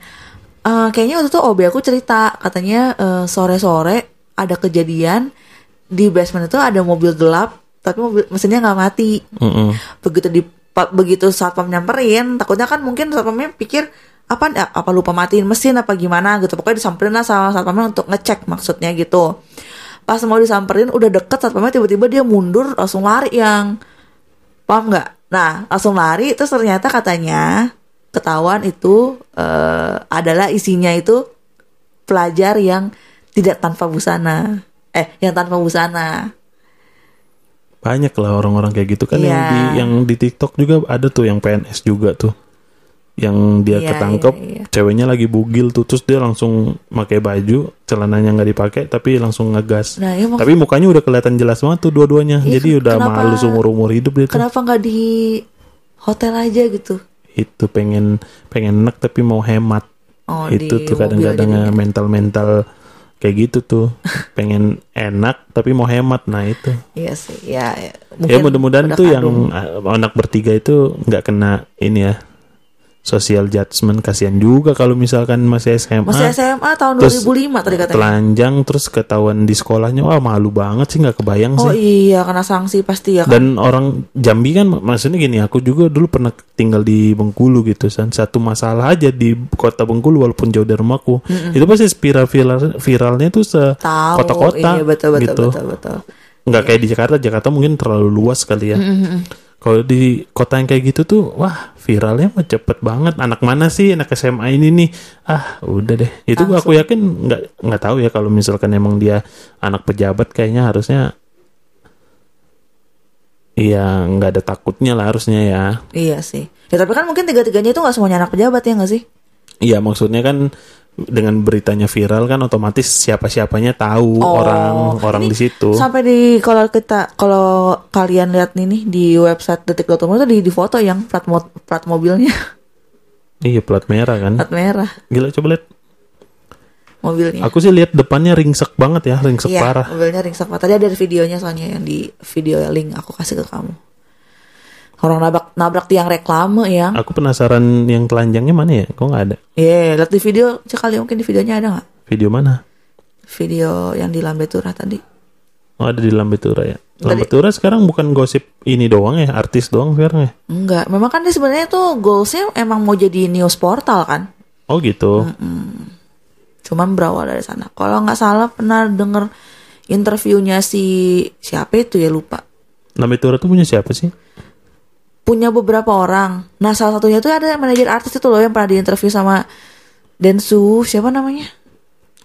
Eh, kayaknya waktu itu OB aku cerita katanya eh, sore-sore ada kejadian di basement itu ada mobil gelap tapi mobil mesinnya nggak mati. Mm-mm. begitu di begitu satpam nyamperin takutnya kan mungkin satpamnya pikir apa apa lupa matiin mesin apa gimana? Gitu. Pokoknya disamperin lah sama satpamnya untuk ngecek maksudnya gitu. Pas mau disamperin udah deket satpamnya tiba-tiba dia mundur langsung lari yang paham nggak? Nah langsung lari terus ternyata katanya ketahuan itu eh, adalah isinya itu pelajar yang tidak tanpa busana eh yang tanpa busana. Banyak lah orang-orang kayak gitu kan yang Iya. di yang di TikTok juga ada tuh yang PNS juga tuh. Yang dia Iya, ketangkep iya, iya. ceweknya lagi bugil tuh terus dia langsung pakai baju celananya nggak dipakai tapi langsung ngegas. Nah ya maksud- tapi mukanya udah kelihatan jelas banget tuh dua-duanya. Iya, jadi udah kenapa- malu seumur umur hidup dia tuh. kenapa nggak di hotel aja gitu? Itu pengen pengen enak tapi mau hemat. Oh, itu tuh kadang-kadang jadinya. mental-mental kayak gitu tuh pengen enak tapi mau hemat nah itu Iya sih, ya. ya. ya mudah-mudahan udah tuh kadung. yang uh, anak bertiga itu nggak kena ini ya social judgment kasihan juga kalau misalkan masih SMA masih SMA tahun Terus 2005 tadi katanya. telanjang terus ketahuan di sekolahnya wah malu banget sih nggak kebayang Oh sih. iya, kena sanksi pasti ya kan. dan orang Jambi kan maksudnya gini aku juga dulu pernah tinggal di Bengkulu gitu kan satu masalah aja di kota Bengkulu walaupun jauh dari rumahku. Itu pasti spiral viral viralnya tuh se kota-kota Iya betul betul gitu. betul betul. nggak kayak di Jakarta Jakarta mungkin terlalu luas kali ya kalau di kota yang kayak gitu tuh wah viralnya mah cepet banget anak mana sih anak SMA ini nih ah udah deh itu gua aku yakin nggak nggak tahu ya kalau misalkan emang dia anak pejabat kayaknya harusnya Iya, nggak ada takutnya lah harusnya ya. Iya sih. Ya tapi kan mungkin tiga-tiganya itu nggak semuanya anak pejabat ya nggak sih? Iya, maksudnya kan dengan beritanya viral kan otomatis siapa-siapanya tahu Oh, orang orang ini di situ. Sampai di kalau kita kalau kalian lihat nih nih di website detik.com itu di, di foto yang plat mo- plat mobilnya Iya, plat merah kan. plat merah Gila coba lihat. mobilnya. Aku sih lihat depannya ringsek banget ya, ringsek Iya, parah. mobilnya ringsek parah. Tadi ada videonya soalnya yang di video link aku kasih ke kamu. Orang nabrak nabrak tiang reklame yang. Aku penasaran yang telanjangnya mana ya? Kok nggak ada? Iya, lihat di video cek kali mungkin di videonya ada nggak? Video mana? Video yang di Lambe Turah tadi. Oh, ada di Lambetura ya. Lambetura sekarang bukan gosip ini doang ya, artis doang sekarang ya. Enggak, memang kan dia sebenarnya tuh goalsnya emang mau jadi news portal kan. Oh gitu. Cuman berawal dari sana. Kalau nggak salah pernah denger interviewnya si siapa itu ya lupa. Lambetura tuh punya siapa sih? Punya beberapa orang. Nah salah satunya tuh ada manajer artis itu loh yang pernah diinterview sama Densu siapa namanya?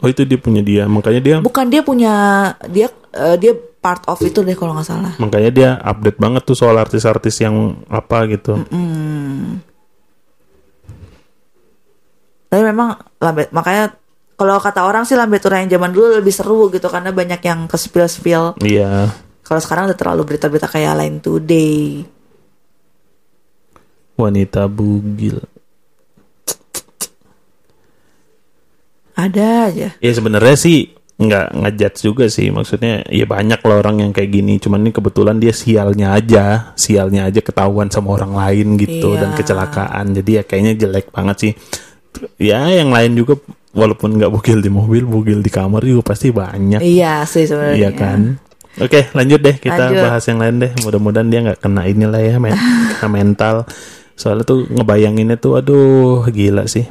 Oh itu dia punya dia, makanya dia Bukan dia punya dia eh, dia part of itu deh kalau nggak salah. makanya dia update banget tuh soal artis-artis yang apa gitu. Tapi memang lambe makanya kalau kata orang sih lambe Tura yang zaman dulu lebih seru gitu karena banyak yang ke spill spill. Iya. Kalau sekarang udah terlalu berita-berita kayak Line Today. Wanita bugil. Ada aja. Ya sebenarnya sih nggak ngejudge juga sih maksudnya ya banyak lah orang yang kayak gini cuman ini kebetulan dia sialnya aja sialnya aja ketahuan sama orang lain gitu Iya. dan kecelakaan jadi ya kayaknya jelek banget sih ya yang lain juga walaupun nggak bugil di mobil bugil di kamar juga pasti banyak Iya sih sebenarnya. iya kan oke lanjut deh kita Lanjut. bahas yang lain deh mudah-mudahan dia nggak kena inilah ya men mental soalnya tuh ngebayanginnya tuh aduh gila sih.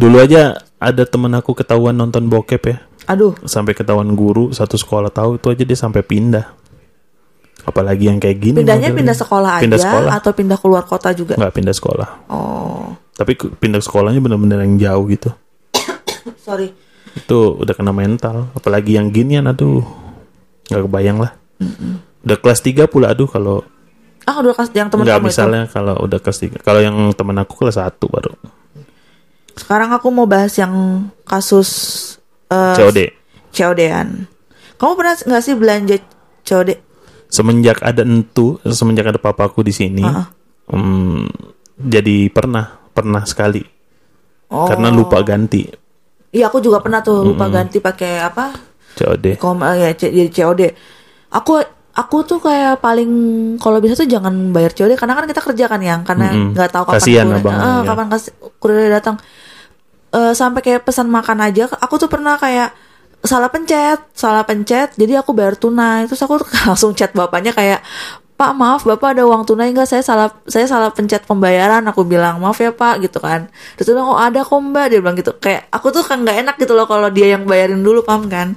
Dulu aja ada temen aku ketahuan nonton bokep ya. Aduh, sampai ketahuan guru satu sekolah tahu itu aja dia sampai pindah. Apalagi yang kayak gini pindahnya modelnya. pindah sekolah aja pindah sekolah. atau pindah keluar kota juga? nggak pindah sekolah. Oh, tapi pindah sekolahnya bener-bener yang jauh gitu. Sorry. itu udah kena mental. Apalagi yang ginian aduh. Nggak kebayang lah. Udah kelas 3 pula aduh kalau Ah, udah kas yang teman nggak kamu itu. misalnya kalau udah kelas 3 kalau yang temen aku kelas 1 baru Sekarang aku mau bahas yang kasus eh, COD COD-an. Kamu pernah nggak sih belanja COD? semenjak ada entu semenjak ada papaku di sini Heeh. hmm, jadi pernah pernah sekali Oh. karena lupa ganti Iya aku juga pernah tuh lupa ganti pakai apa? COD. Kom eh, ya jadi COD. Aku aku tuh kayak paling kalau bisa tuh jangan bayar COD karena kan kita kerja kan yang. Karena nggak tahu kapan Kasihan kurir- abang, eh, ya. kapan kas- kurir datang. Eh, sampai kayak pesan makan aja aku tuh pernah kayak salah pencet, salah pencet, jadi aku bayar tunai. Terus aku langsung chat bapaknya kayak Pak maaf bapak ada uang tunai nggak? Saya salah saya salah pencet pembayaran. Aku bilang maaf ya pak gitu kan. Terus dia bilang oh ada kok mbak. Dia bilang gitu. Kayak aku tuh kan nggak enak gitu loh kalau dia yang bayarin dulu paham kan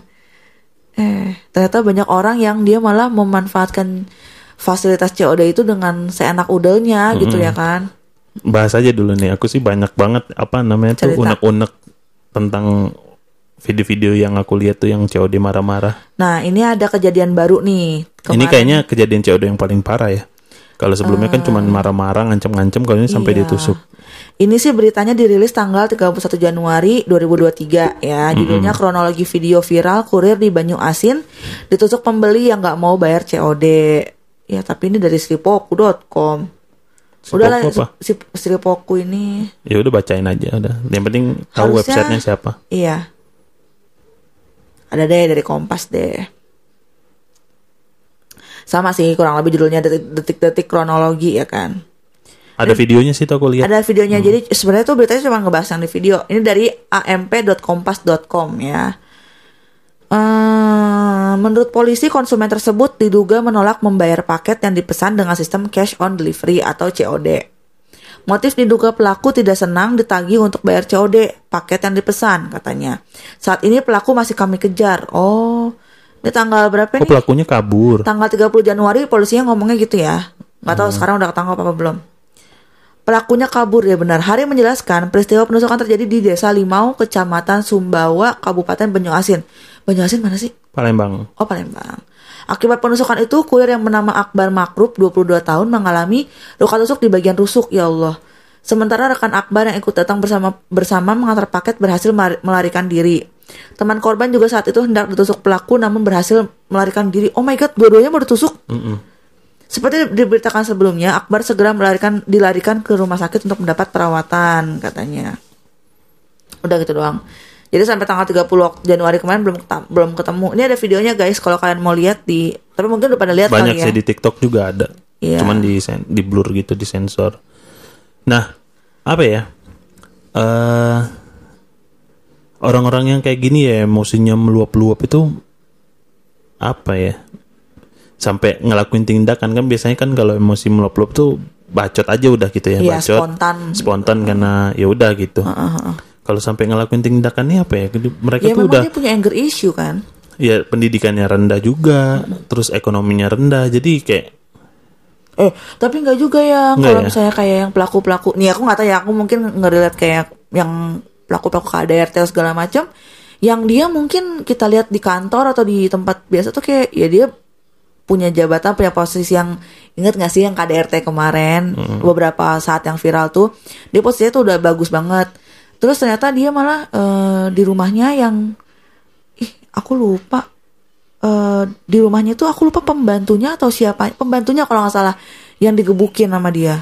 Eh, ternyata banyak orang yang dia malah memanfaatkan fasilitas COD itu dengan seenak udelnya gitu ya kan. Bahas aja dulu nih. Aku sih banyak banget apa namanya tuh Cerita. unek-unek tentang video-video yang aku lihat tuh yang COD marah-marah. Nah, ini ada kejadian baru nih. Ini Kemarin- kayaknya kejadian COD yang paling parah ya. Kalau sebelumnya kan cuma marah-marah, ngancem-ngancem, kalau ini sampai Ah. Iya. ditusuk. Ini sih beritanya dirilis tanggal 31 Januari 2023 ya. Judulnya kronologi video viral kurir di Banyu Asin ditusuk pembeli yang nggak mau bayar COD. Ya, tapi ini dari sripoku.com. Udah lah, Sripoku apa? si, Sripoku ini Ya udah bacain aja udah. Yang penting tahu Harusnya- websitenya siapa. Iya. Ada deh dari Kompas deh. Sama sih kurang lebih judulnya detik- detik-detik kronologi ya kan. Ada videonya sih tuh aku lihat. Ada videonya jadi sebenarnya tuh beritanya cuma ngebahas yang di video. Ini dari amp.kompas.com ya. Eh, menurut polisi konsumen tersebut diduga menolak membayar paket yang dipesan dengan sistem cash on delivery atau COD. Motif diduga pelaku tidak senang ditagih untuk bayar COD paket yang dipesan katanya. Saat ini pelaku masih kami kejar. Oh, ini tanggal berapa Kok nih? pelakunya kabur? Tanggal 30 Januari polisinya ngomongnya gitu ya. Nggak tahu sekarang udah ketangkap apa belum. Pelakunya kabur ya benar. Hari menjelaskan peristiwa penusukan terjadi di Desa Limau, Kecamatan Sumbawa, Kabupaten Banyuasin. Banyuasin mana sih? Palembang. Oh Palembang. Akibat penusukan itu, kurir yang bernama Akbar Makrub, 22 tahun, mengalami luka tusuk di bagian rusuk, ya Allah. Sementara rekan Akbar yang ikut datang bersama bersama mengantar paket berhasil melari- melarikan diri. Teman korban juga saat itu hendak ditusuk pelaku namun berhasil melarikan diri. Oh my god, dua-duanya mau ditusuk. Mm-mm. Seperti diberitakan sebelumnya, Akbar segera melarikan dilarikan ke rumah sakit untuk mendapat perawatan, katanya. Udah gitu doang. Jadi sampai tanggal 30 Januari kemarin belum belum ketemu. Ini ada videonya guys kalau kalian mau lihat di tapi mungkin udah pada lihat Banyak kali ya. sih di TikTok juga ada. Iya. Cuman di di blur gitu di sensor. Nah, apa ya? Eh orang-orang yang kayak gini ya emosinya meluap-luap itu apa ya? Sampai ngelakuin tindakan kan biasanya kan kalau emosi meluap-luap tuh bacot aja udah gitu ya, Iya, bacot. spontan. Spontan karena ya udah gitu. Kalau sampai ngelakuin tindakan ini apa ya? Mereka Ya tuh udah dia punya anger issue kan. ya pendidikannya rendah juga, terus ekonominya rendah. Jadi kayak Eh, tapi nggak juga ya kalau ya? misalnya kayak yang pelaku-pelaku. Nih aku nggak tahu ya, aku mungkin ngeliat kayak yang pelaku-pelaku KDRT segala macam yang dia mungkin kita lihat di kantor atau di tempat biasa tuh kayak ya dia punya jabatan punya posisi yang inget gak sih yang KDRT kemarin beberapa saat yang viral tuh dia posisinya tuh udah bagus banget. Terus ternyata dia malah eh, di rumahnya yang ih aku lupa eh, di rumahnya tuh aku lupa pembantunya atau siapa pembantunya kalau nggak salah yang digebukin sama dia.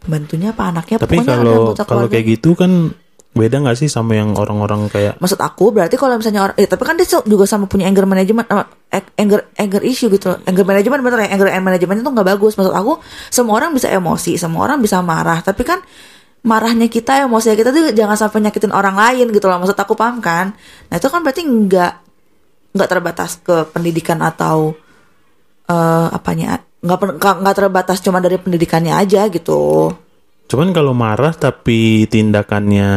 Pembantunya apa anaknya? Tapi kalau kalau keluarga. kayak gitu kan beda nggak sih sama yang orang-orang kayak Maksud aku berarti kalau misalnya orang, eh tapi kan dia juga sama punya anger management, eh, anger anger issue gitu. Anger management bener ya, anger management itu nggak bagus. Maksud aku semua orang bisa emosi, semua orang bisa marah, tapi kan marahnya kita, emosi kita tuh jangan sampai nyakitin orang lain gitu loh. Maksud aku paham kan? Nah itu kan berarti nggak nggak terbatas ke pendidikan atau eh apanya nggak nggak terbatas cuma dari pendidikannya aja gitu. Cuman kalau marah tapi tindakannya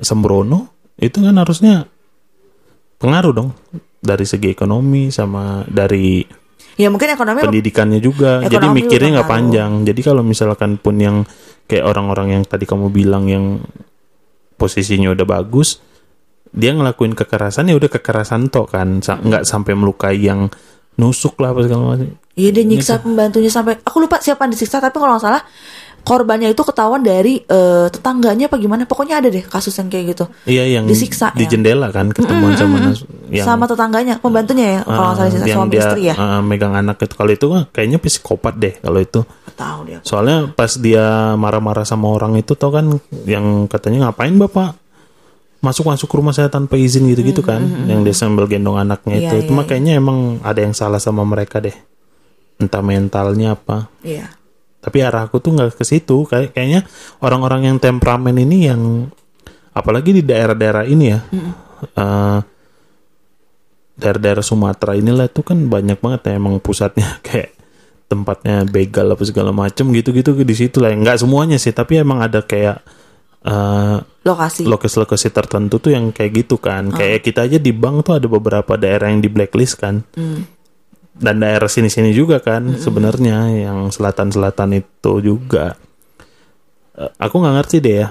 sembrono itu kan harusnya pengaruh dong dari segi ekonomi sama dari Ya mungkin ekonomi pendidikannya juga. Jadi Ekonomi mikirnya juga nggak panjang. Jadi kalau misalkan pun yang kayak orang-orang yang tadi kamu bilang yang posisinya udah bagus, dia ngelakuin kekerasan ya udah kekerasan tok kan, nggak sampai melukai yang nusuk lah apa segala macam. Iya dia nyiksa pembantunya sampai aku lupa siapa yang disiksa tapi kalau nggak salah korbannya itu ketahuan dari eh, tetangganya apa gimana. Pokoknya ada deh kasus yang kayak gitu. Iya yang Disiksa, di ya. jendela kan ketemuan sama nas- yang sama tetangganya pembantunya ya kalau nggak salah ah, sisa yang suami dia istri ya. ah, megang anak itu. Kalau itu kayaknya psikopat deh kalau itu. Tahu dia. Soalnya pas dia marah-marah sama orang itu tau kan yang katanya ngapain bapak masuk-masuk ke rumah saya tanpa izin gitu-gitu kan yang dia sambil gendong anaknya Hmm, Iya, itu. Itu iya, mah kayaknya emang ada yang salah sama mereka deh. Entah mentalnya apa. Iya tapi arah aku tuh nggak ke situ. Kayak kayaknya orang-orang yang temperamen ini yang apalagi di daerah-daerah ini ya eh, daerah-daerah Sumatera inilah itu kan banyak banget ya emang pusatnya kayak tempatnya begal apa segala macem gitu-gitu di situ lah. Nggak semuanya sih tapi emang ada kayak eh, lokasi. lokasi-lokasi tertentu tuh yang kayak gitu kan. Kayak kita aja di bank tuh ada beberapa daerah yang di blacklist kan dan daerah sini-sini juga kan sebenarnya yang selatan-selatan itu juga. Eh, aku nggak ngerti deh ya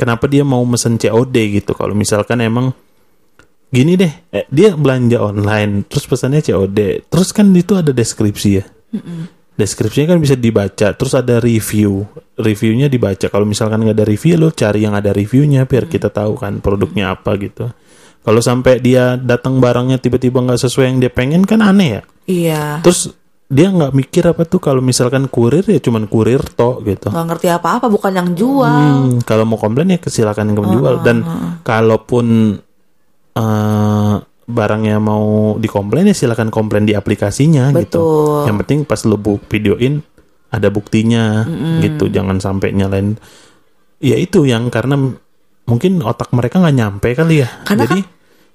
kenapa dia mau mesen COD gitu. Kalau misalkan emang gini deh eh, dia belanja online terus pesannya COD terus kan itu ada deskripsi ya. Deskripsinya kan bisa dibaca terus ada review. Reviewnya dibaca. Kalau misalkan nggak ada review lo cari yang ada reviewnya biar kita tahu kan produknya apa gitu kalau sampai dia datang barangnya tiba-tiba nggak sesuai yang dia pengen kan aneh ya? Iya. Terus dia nggak mikir apa tuh kalau misalkan kurir ya cuman kurir toh gitu. Nggak ngerti apa-apa bukan yang jual. Hmm, kalau mau komplain ya silakan yang menjual dan kalaupun eh, barangnya mau dikomplain ya silakan komplain di aplikasinya gitu. Betul. Yang penting pas lu bu- videoin ada buktinya gitu, jangan sampai nyalain. Ya itu yang karena mungkin otak mereka nggak nyampe kali ya. Karena jadi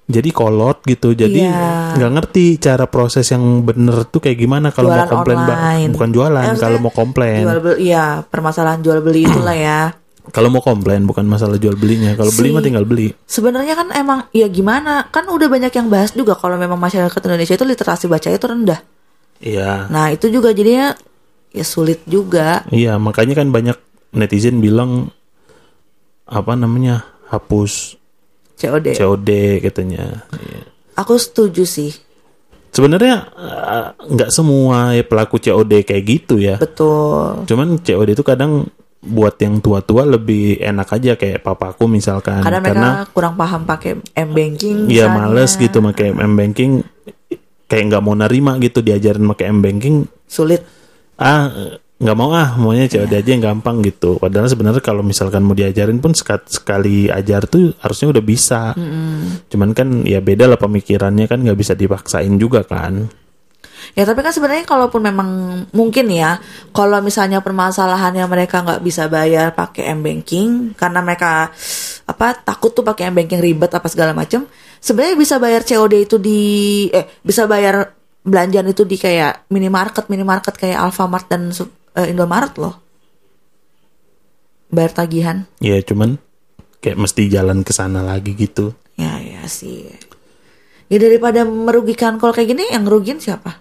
jadi kolot gitu. Jadi Iya. nggak ngerti cara proses yang bener tuh kayak gimana kalau mau komplain online. bukan jualan Eh, kalau mau komplain. jual beli iya permasalahan jual beli itulah ya Kalau mau komplain bukan masalah jual belinya. Kalau beli Si- mah tinggal beli. sebenarnya kan emang ya gimana kan udah banyak yang bahas juga kalau memang masyarakat Indonesia itu literasi baca itu rendah Iya. nah itu juga jadinya ya sulit juga Iya, makanya kan banyak netizen bilang apa namanya? hapus COD COD katanya. Iya. aku setuju sih Sebenarnya eh, nggak semua ya pelaku COD kayak gitu ya. betul Cuman COD itu kadang buat yang tua-tua lebih enak aja kayak papaku misalkan karena mereka karena kurang paham pakai m banking ya males gitu pakai M banking kayak nggak mau nerima gitu diajarin pakai M banking sulit ah nggak mau ah maunya COD aja yang gampang gitu. Padahal sebenarnya kalau misalkan mau diajarin pun sekat- sekali ajar tuh harusnya udah bisa. Cuman kan ya beda lah pemikirannya kan nggak bisa dipaksain juga kan. Ya tapi kan sebenarnya kalaupun memang mungkin ya, kalau misalnya permasalahannya mereka nggak bisa bayar pakai m banking karena mereka apa takut tuh pakai m banking ribet apa segala macem, sebenarnya bisa bayar COD itu di eh bisa bayar belanjaan itu di kayak minimarket minimarket kayak Alfamart dan eh, Indomaret loh, bayar tagihan. ya cuman kayak mesti jalan ke sana lagi gitu Ya ya sih. Ya daripada merugikan kalau kayak gini yang rugiin siapa?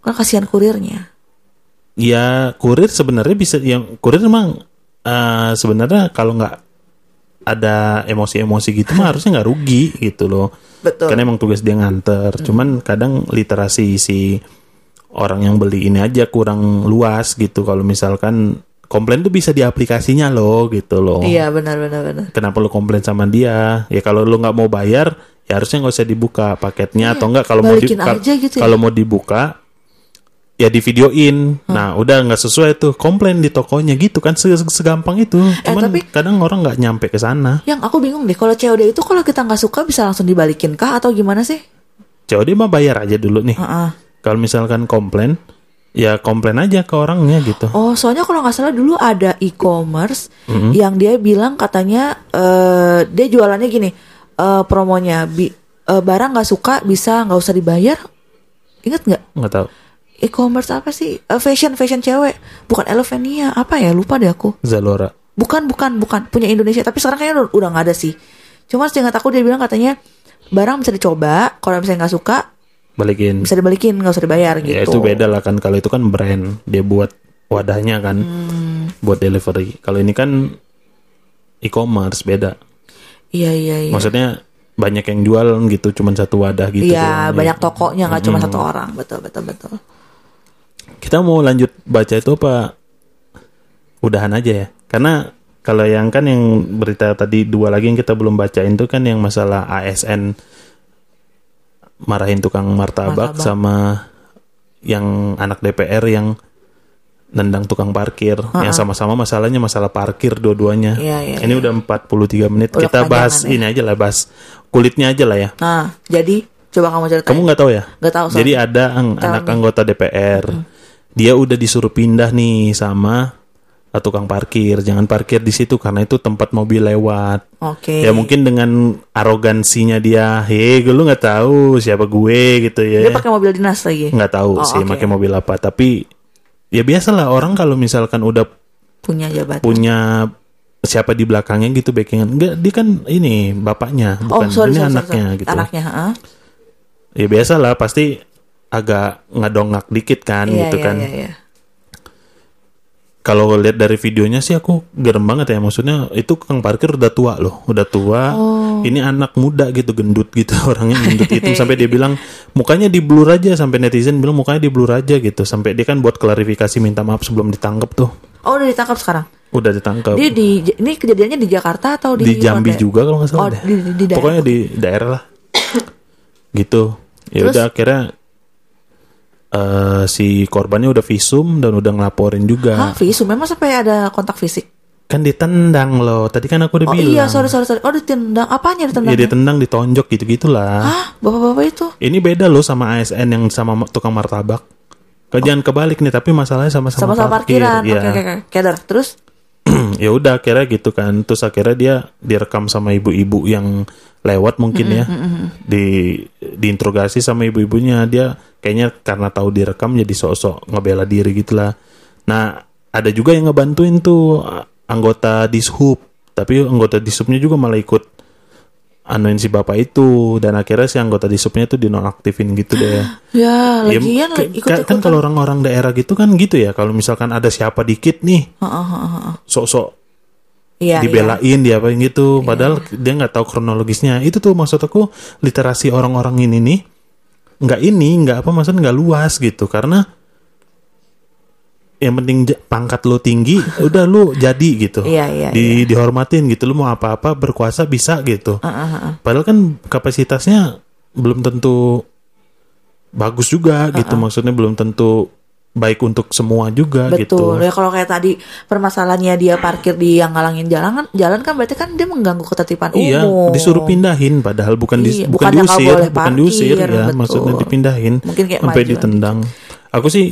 Kan kasihan kurirnya. ya kurir sebenarnya bisa yang kurir emang eh, sebenarnya kalau nggak ada emosi-emosi gitu mah harusnya nggak rugi gitu loh Betul. kan emang tugas dia nganter cuman kadang literasi si orang yang beli ini aja kurang luas gitu kalau misalkan komplain tuh bisa di aplikasinya loh gitu loh Iya benar benar benar. kenapa lu komplain sama dia ya kalau lu nggak mau bayar ya harusnya nggak usah dibuka paketnya atau enggak kalau mau di, balikin kal- aja gitu ya. kalau mau dibuka ya di videoin nah udah nggak sesuai tuh komplain di tokonya gitu kan se- segampang itu cuman Eh, tapi- kadang orang nggak nyampe ke sana Yang aku bingung deh, kalau COD itu kalau kita nggak suka bisa langsung dibalikin kah atau gimana sih? COD mah bayar aja dulu nih Heeh. kalau misalkan komplain ya komplain aja ke orangnya gitu Oh, soalnya kalau nggak salah dulu ada e-commerce Mm-hmm. yang dia bilang katanya eh dia jualannya gini, eh promonya bi eh, barang nggak suka bisa nggak usah dibayar. Ingat nggak? nggak tahu E-commerce apa sih? Eh, fashion fashion cewek, bukan Elevania, apa ya? Lupa deh aku. Zalora Bukan, bukan, bukan punya Indonesia. Tapi sekarang kayaknya udah, udah nggak ada sih. Cuma seingat aku dia bilang katanya barang bisa dicoba. Kalau misalnya nggak suka balikin bisa dibalikin, nggak usah dibayar gitu. ya itu beda lah kan kalau itu kan brand dia buat wadahnya kan Hmm. buat delivery kalau ini kan e-commerce beda Iya iya iya. maksudnya banyak yang jual gitu cuman satu wadah gitu Iya doang. banyak tokonya nggak cuma satu orang. Betul betul betul. Kita mau lanjut baca itu apa udahan aja ya. Karena kalau yang kan yang berita tadi dua lagi yang kita belum bacain tuh kan yang masalah ASN marahin tukang martabak, Martabak. sama yang anak DPR yang nendang tukang parkir yang sama-sama masalahnya masalah parkir dua-duanya. Iya, iya, Ini udah 43 menit. Udah kita bahas ya. ini aja lah, bahas kulitnya aja lah ya. Nah, jadi coba kamu ceritain. Kamu nggak tahu ya? Nggak tahu, Jadi ada ang- anak anggota DPR. Dia udah disuruh pindah nih sama tukang parkir. Jangan parkir di situ karena itu tempat mobil lewat. Oke. Ya mungkin dengan arogansinya dia, hei, lu nggak tahu siapa gue gitu ya. Dia pakai mobil dinas lagi. Nggak tahu Oh, sih oke. pakai mobil apa. Tapi ya biasalah orang kalau misalkan udah Punya jabatan. punya siapa di belakangnya gitu backingan. Enggak, dia kan ini bapaknya, oh, bukan sorry, ini sorry, anaknya sorry. gitu. Anaknya, heeh. Ya biasa lah pasti agak ngedongak dikit kan Iya, gitu iya, kan. iya, iya. Kalau lihat dari videonya sih aku gerem banget ya maksudnya itu kang parkir udah tua loh, udah tua. Oh. Ini anak muda gitu gendut gitu orangnya gendut hitam sampai dia bilang mukanya di blur aja sampai netizen bilang mukanya di blur aja gitu sampai dia kan buat klarifikasi minta maaf sebelum ditangkap tuh. Oh, udah ditangkap sekarang. Udah ditangkap. Dia di ini kejadiannya di Jakarta atau di di Jambi Ronde? juga kalau nggak salah Oh, deh. di, di, di daerah. Pokoknya di daerah lah. gitu. Ya udah akhirnya eh si korbannya udah visum dan udah ngelaporin juga. Hah, visum memang sampai ada kontak fisik. Kan ditendang loh. Tadi kan aku udah Oh bilang. iya, sorry sorry sorry. Oh, ditendang. Apanya ditendang? Ya ditendang, ditonjok gitu-gitulah. Hah, bapak-bapak itu? Ini beda loh sama ASN yang sama ma- tukang martabak. Kau jangan kebalik nih, tapi masalahnya sama-sama Sama-sama parkir. parkiran. Iya. Oke, oke, oke. Kedar. Terus? ya udah akhirnya gitu kan. Terus akhirnya dia direkam sama ibu-ibu yang lewat mungkin ya. Di diinterogasi sama ibu-ibunya. Dia kayaknya karena tahu direkam jadi sok-sok ngebela diri gitulah. Nah, ada juga yang ngebantuin tuh anggota Dishub. Tapi anggota Dishubnya juga malah ikut anuin si bapak itu dan akhirnya si anggota Dishubnya tuh dinonaktifin gitu deh. Ya, Ya, lagian ke- ikut ka- kan kalau orang-orang daerah gitu kan gitu ya kalau misalkan ada siapa dikit nih sok-sok Iya, iya. dibelain dia apa gitu padahal dia nggak tahu kronologisnya. Itu tuh maksud aku literasi orang-orang ini nih nggak ini nggak apa maksudnya nggak luas gitu. Karena yang penting pangkat lo tinggi udah lu jadi gitu. Iya, iya, di dihormatin gitu. Lu mau apa-apa berkuasa bisa gitu. Ah, ah, ah. padahal kan kapasitasnya belum tentu bagus juga gitu. Maksudnya belum tentu baik untuk semua juga gitu Betul. Ya kalau kayak tadi permasalahannya dia parkir di yang ngalangin jalan kan, jalan kan berarti kan dia mengganggu ketertiban Iya, umum. disuruh pindahin padahal bukan di, Iya, bukan bukannya nggak diusir, boleh bukan diusir parkir, ya, betul. maksudnya dipindahin Mungkin kayak sampai maju ditendang. Aku sih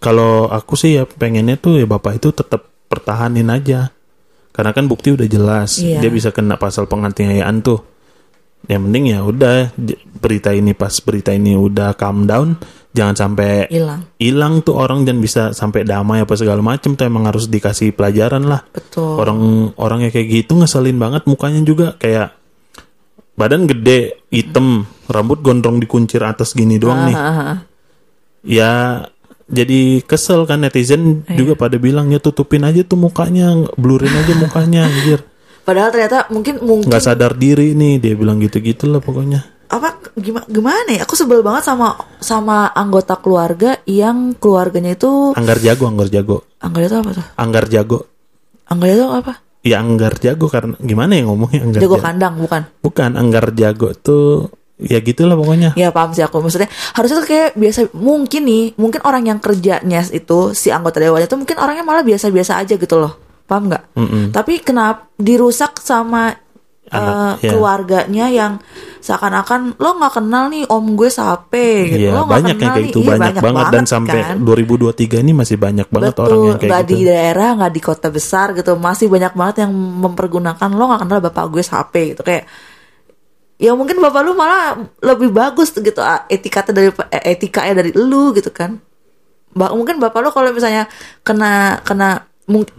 kalau aku sih ya pengennya tuh ya bapak itu tetap pertahanin aja. Karena kan bukti udah jelas, Iya. dia bisa kena pasal penganiayaan tuh. Yang penting ya udah berita ini pas berita ini udah calm down, jangan sampai Hilang. hilang tuh orang dan bisa sampai damai apa segala macem tuh emang harus dikasih pelajaran lah Betul. orang orang yang kayak gitu ngeselin banget mukanya juga kayak badan gede hitam rambut gondrong dikuncir atas gini doang nih Ah, ah, ah. ya jadi kesel kan netizen Iya. juga pada bilang ya tutupin aja tuh mukanya blurin aja mukanya anjir Padahal ternyata mungkin mungkin nggak sadar diri nih dia bilang gitu gitu lah pokoknya apa gimana gimana ya? Aku sebel banget sama sama anggota keluarga yang keluarganya itu anggar jago anggar jago anggar itu apa tuh? anggar jago Anggar itu apa? ya anggar jago karena gimana ya ngomongnya anggar Jago jago kandang bukan? bukan anggar jago tuh ya gitulah pokoknya Ya paham sih aku maksudnya harusnya tuh kayak biasa mungkin nih mungkin orang yang kerjanya itu si anggota dewannya itu mungkin orangnya malah biasa-biasa aja gitu loh paham nggak? Mm-mm. Tapi kenapa dirusak sama Anak, eh, ya. keluarganya yang seakan-akan lo nggak kenal nih om gue sape gitu Iya, lo banyak yang kenal kayak nih. itu Iya, banyak, banget dan sampai kan. 2023 ini masih banyak banget Betul, orang yang kayak nggak gitu. di daerah, nggak di kota besar gitu, masih banyak banget yang mempergunakan lo nggak kenal bapak gue sape gitu kayak. Ya mungkin bapak lu malah lebih bagus gitu ah, etikanya dari eh, etikanya dari lu gitu kan. Ba- mungkin bapak lu kalau misalnya kena kena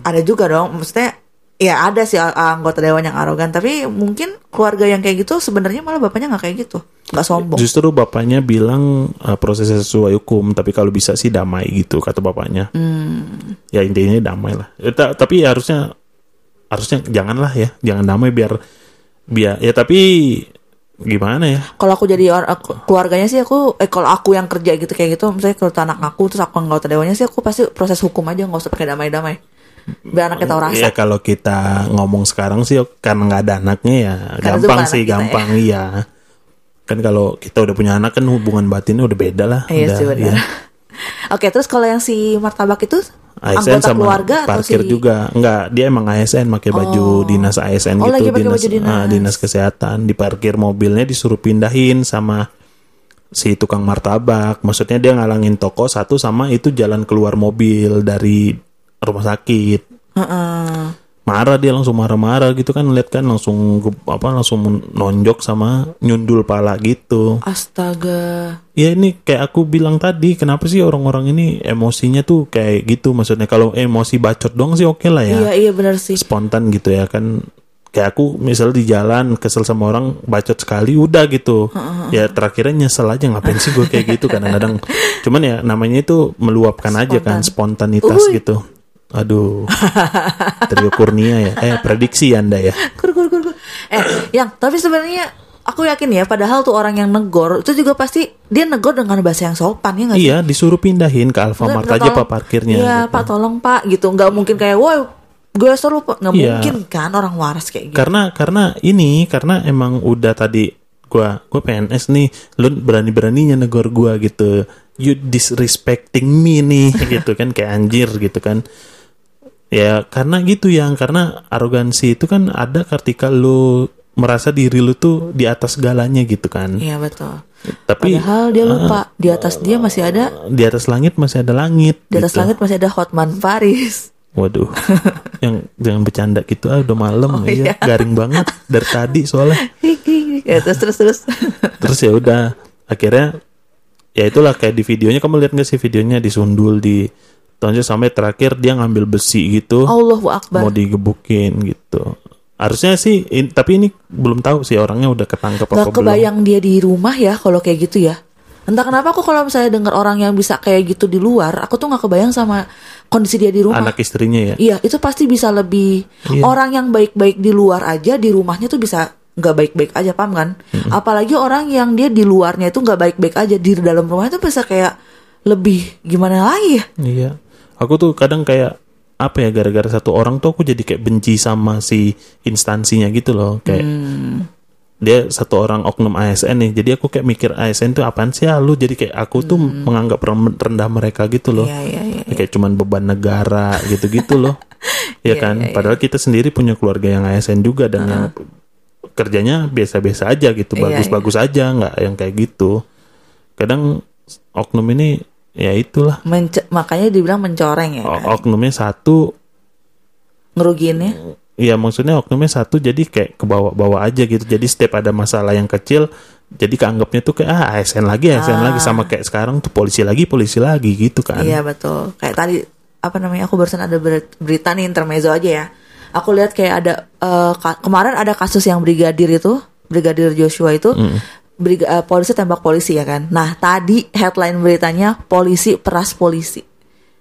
ada juga dong, maksudnya ya ada sih anggota dewan yang arogan, tapi mungkin keluarga yang kayak gitu sebenarnya malah bapaknya nggak kayak gitu, nggak sombong. Justru bapaknya bilang uh, prosesnya sesuai hukum, tapi kalau bisa sih damai gitu kata bapaknya. Hmm. Ya intinya damai lah. Ya, ta- tapi ya harusnya harusnya janganlah ya, jangan damai biar biar ya tapi gimana ya? kalau aku jadi orang aku- keluarganya sih aku eh kalau aku yang kerja gitu kayak gitu misalnya kalau anak aku terus aku anggota dewannya sih aku pasti proses hukum aja nggak usah pakai damai-damai biar anaknya tahu rasa. Ya kalau kita ngomong sekarang sih karena nggak ada anaknya ya Karena gampang sih anak kita gampang iya. Kan kalau kita udah punya anak kan hubungan batinnya udah beda lah. Iya udah, sih benar. iya. Oke, terus kalau yang si martabak itu ASN anggota sama keluarga atau parkir si juga enggak dia emang ASN pakai baju dinas ASN Oh, gitu dinas baju dinas. ah, dinas kesehatan di parkir mobilnya disuruh pindahin sama si tukang martabak maksudnya dia ngalangin toko satu sama itu jalan keluar mobil dari rumah sakit. Heeh. marah dia langsung marah-marah gitu kan lihat kan langsung apa langsung nonjok sama nyundul pala gitu. Astaga. ya ini kayak aku bilang tadi kenapa sih orang-orang ini emosinya tuh kayak gitu? Maksudnya kalau emosi bacot doang sih oke lah ya. Iya, iya benar sih. spontan gitu ya kan. Kayak aku misal di jalan kesel sama orang bacot sekali udah gitu. Ya terakhirnya nyesel aja ngapain sih gue kayak gitu kadang-kadang. Cuman ya namanya itu meluapkan aja kan spontanitas gitu aduh Trio Kurnia ya eh prediksi anda ya Kur, kur, kur, kur. Eh, yang tapi sebenarnya aku yakin ya, padahal tuh orang yang negor itu juga pasti dia negor dengan bahasa yang sopan ya nggak sih? iya disuruh pindahin ke Alfamart aja tolong- pak parkirnya Iya, gitu. Pak tolong Pak gitu. nggak mungkin kayak, woi, gue Pak. Nggak Iya. mungkin kan orang waras kayak gitu. karena karena ini karena emang udah tadi gua gua PNS nih lu berani beraninya negor gua gitu you disrespecting me nih gitu kan kayak anjir gitu kan ya karena gitu yang karena arogansi itu kan ada ketika lu merasa diri lu tuh di atas segalanya gitu kan Iya betul. tapi Padahal dia lupa di atas dia masih ada di atas langit masih ada langit di atas gitu. langit masih ada Hotman Paris. waduh yang jangan bercanda gitu ah udah malam Oh, ya iya. garing banget dari tadi soalnya ya, terus terus terus. terus ya udah akhirnya ya itulah kayak di videonya kamu lihat nggak sih videonya disundul di tonjol sampai terakhir dia ngambil besi gitu Allahu Akbar. mau digebukin gitu harusnya sih in- tapi ini belum tahu sih orangnya udah ketangkep apa Gak belum kebayang dia di rumah ya kalau kayak gitu ya. Entah kenapa aku kalau misalnya dengar orang yang bisa kayak gitu di luar, aku tuh nggak kebayang sama kondisi dia di rumah. anak istrinya ya Iya, itu pasti bisa lebih Iya. orang yang baik-baik di luar aja di rumahnya tuh bisa nggak baik-baik aja paham kan? Apalagi orang yang dia di luarnya itu nggak baik-baik aja di dalam rumahnya tuh bisa kayak lebih gimana lagi ya? iya aku tuh kadang kayak apa ya gara-gara satu orang tuh aku jadi kayak benci sama si instansinya gitu loh. Kayak Hmm. dia satu orang oknum ASN nih jadi aku kayak mikir ASN tuh apaan sih ya lu jadi kayak aku tuh menganggap rem- rendah mereka gitu loh. Hmm. Iya, iya, iya. kayak cuman beban negara gitu-gitu loh. Ya kan? iya, padahal kita sendiri punya keluarga yang ASN juga dan yang kerjanya biasa-biasa aja gitu bagus-bagus aja nggak yang kayak gitu. Kadang oknum ini ya itulah Mence- makanya dibilang mencoreng ya, kan? oknumnya satu ngerugiinnya. Iya maksudnya oknumnya satu jadi kayak ke bawah-bawah aja gitu. Jadi setiap ada masalah yang kecil jadi keanggapnya tuh kayak ah ASN lagi ASN lagi sama kayak sekarang tuh polisi lagi polisi lagi gitu kan. Ah. Iya betul. Kayak tadi apa namanya aku barusan ada ber- berita nih intermezzo aja ya. Aku lihat kayak ada ka- kemarin ada kasus yang brigadir itu, brigadir Joshua itu, briga- eh, polisi tembak polisi ya kan. Nah tadi headline beritanya polisi peras polisi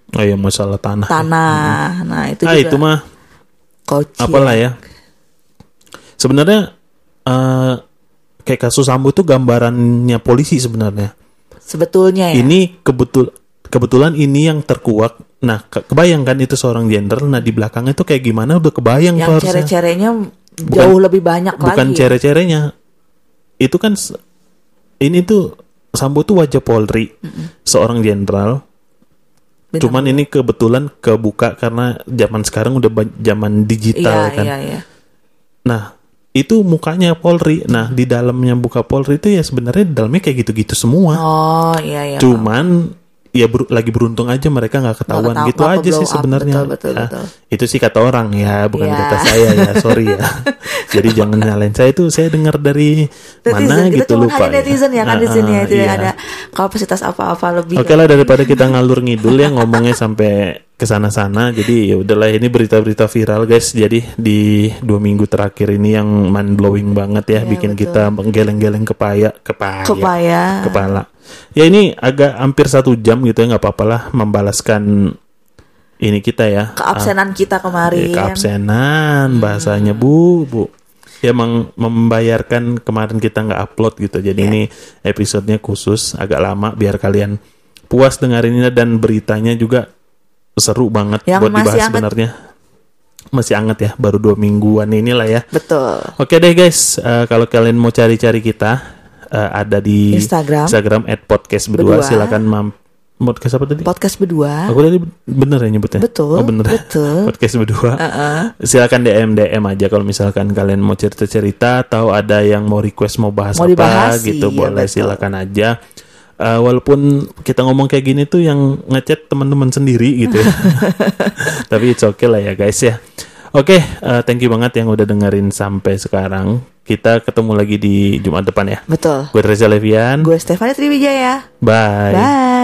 Oh iya masalah tanah. tanah. Nah itu ah juga. itu mah kocil. apalah ya. Sebenarnya eh kayak kasus Sambo tuh gambarannya polisi sebenarnya. Sebetulnya ya. Ini kebetul kebetulan ini yang terkuak. Nah, ke- kebayang kan itu seorang jenderal. Nah, di belakangnya tuh kayak gimana udah kebayang yang cere-cerenya jauh lebih banyak bukan lagi. ya. cere-cerenya itu kan ini tuh Sambo tuh wajah Polri seorang jenderal. Cuman ini kebetulan kebuka karena zaman sekarang udah zaman Iya, digital kan. iya, iya. nah itu mukanya Polri. Nah di dalamnya buka Polri itu ya sebenarnya dalamnya kayak gitu-gitu semua. Oh, iya, iya. cuman ya ber- lagi beruntung aja mereka nggak ketahuan ketahu- gitu aja sih sebenarnya Betul, betul, Ah, betul. itu sih kata orang ya bukan Iya. kata saya ya sorry ya jadi jangan nyalain saya itu saya dengar dari mana Netizen, kita gitu cuma lupa hanya netizen ya kan di Ah, sini ya tidak iya. ada kapasitas apa-apa lebih. Oke lah daripada kita ngalur ngidul ya ngomongnya sampai ke sana-sana. Jadi ya udahlah ini berita-berita viral guys. Jadi di dua minggu terakhir ini yang mind blowing banget ya, Iya, bikin betul. kita menggeleng-geleng kepaya, kepaya, Kepaya. kepala. Ya ini agak hampir satu jam gitu ya nggak apa-apa lah membalaskan ini kita ya. keabsenan kita Ah, kemarin. eh, keabsenan bahasanya bu bu. Ya emang membayarkan kemarin kita nggak upload gitu. Jadi Iya. ini episodenya khusus agak lama biar kalian puas dengerin ini dan beritanya juga seru banget Yang buat dibahas sebenarnya. masih anget ya, baru dua mingguan inilah ya. Betul. Oke deh guys, eh, kalau kalian mau cari-cari kita eh, ada di Instagram. Instagram @podcast berdua. Berdua. Silakan mam podcast apa tadi? Podcast berdua. Aku tadi bener ya nyebutnya. Betul, Oh bener. ya? betul. podcast berdua. Heeh. Silakan DM DM aja kalau misalkan kalian mau cerita-cerita atau ada yang mau request mau bahas Mau apa dibahas, gitu iya, boleh betul. silakan aja. Eh, walaupun kita ngomong kayak gini tuh yang ngechat teman-teman sendiri gitu ya. Tapi it's okay lah ya guys ya. Oke, eh, thank you banget yang udah dengerin sampai sekarang. Kita ketemu lagi di Jumat depan ya. Betul. Gue Reza Levian. Gue Stefani Triwijaya. Bye. Bye.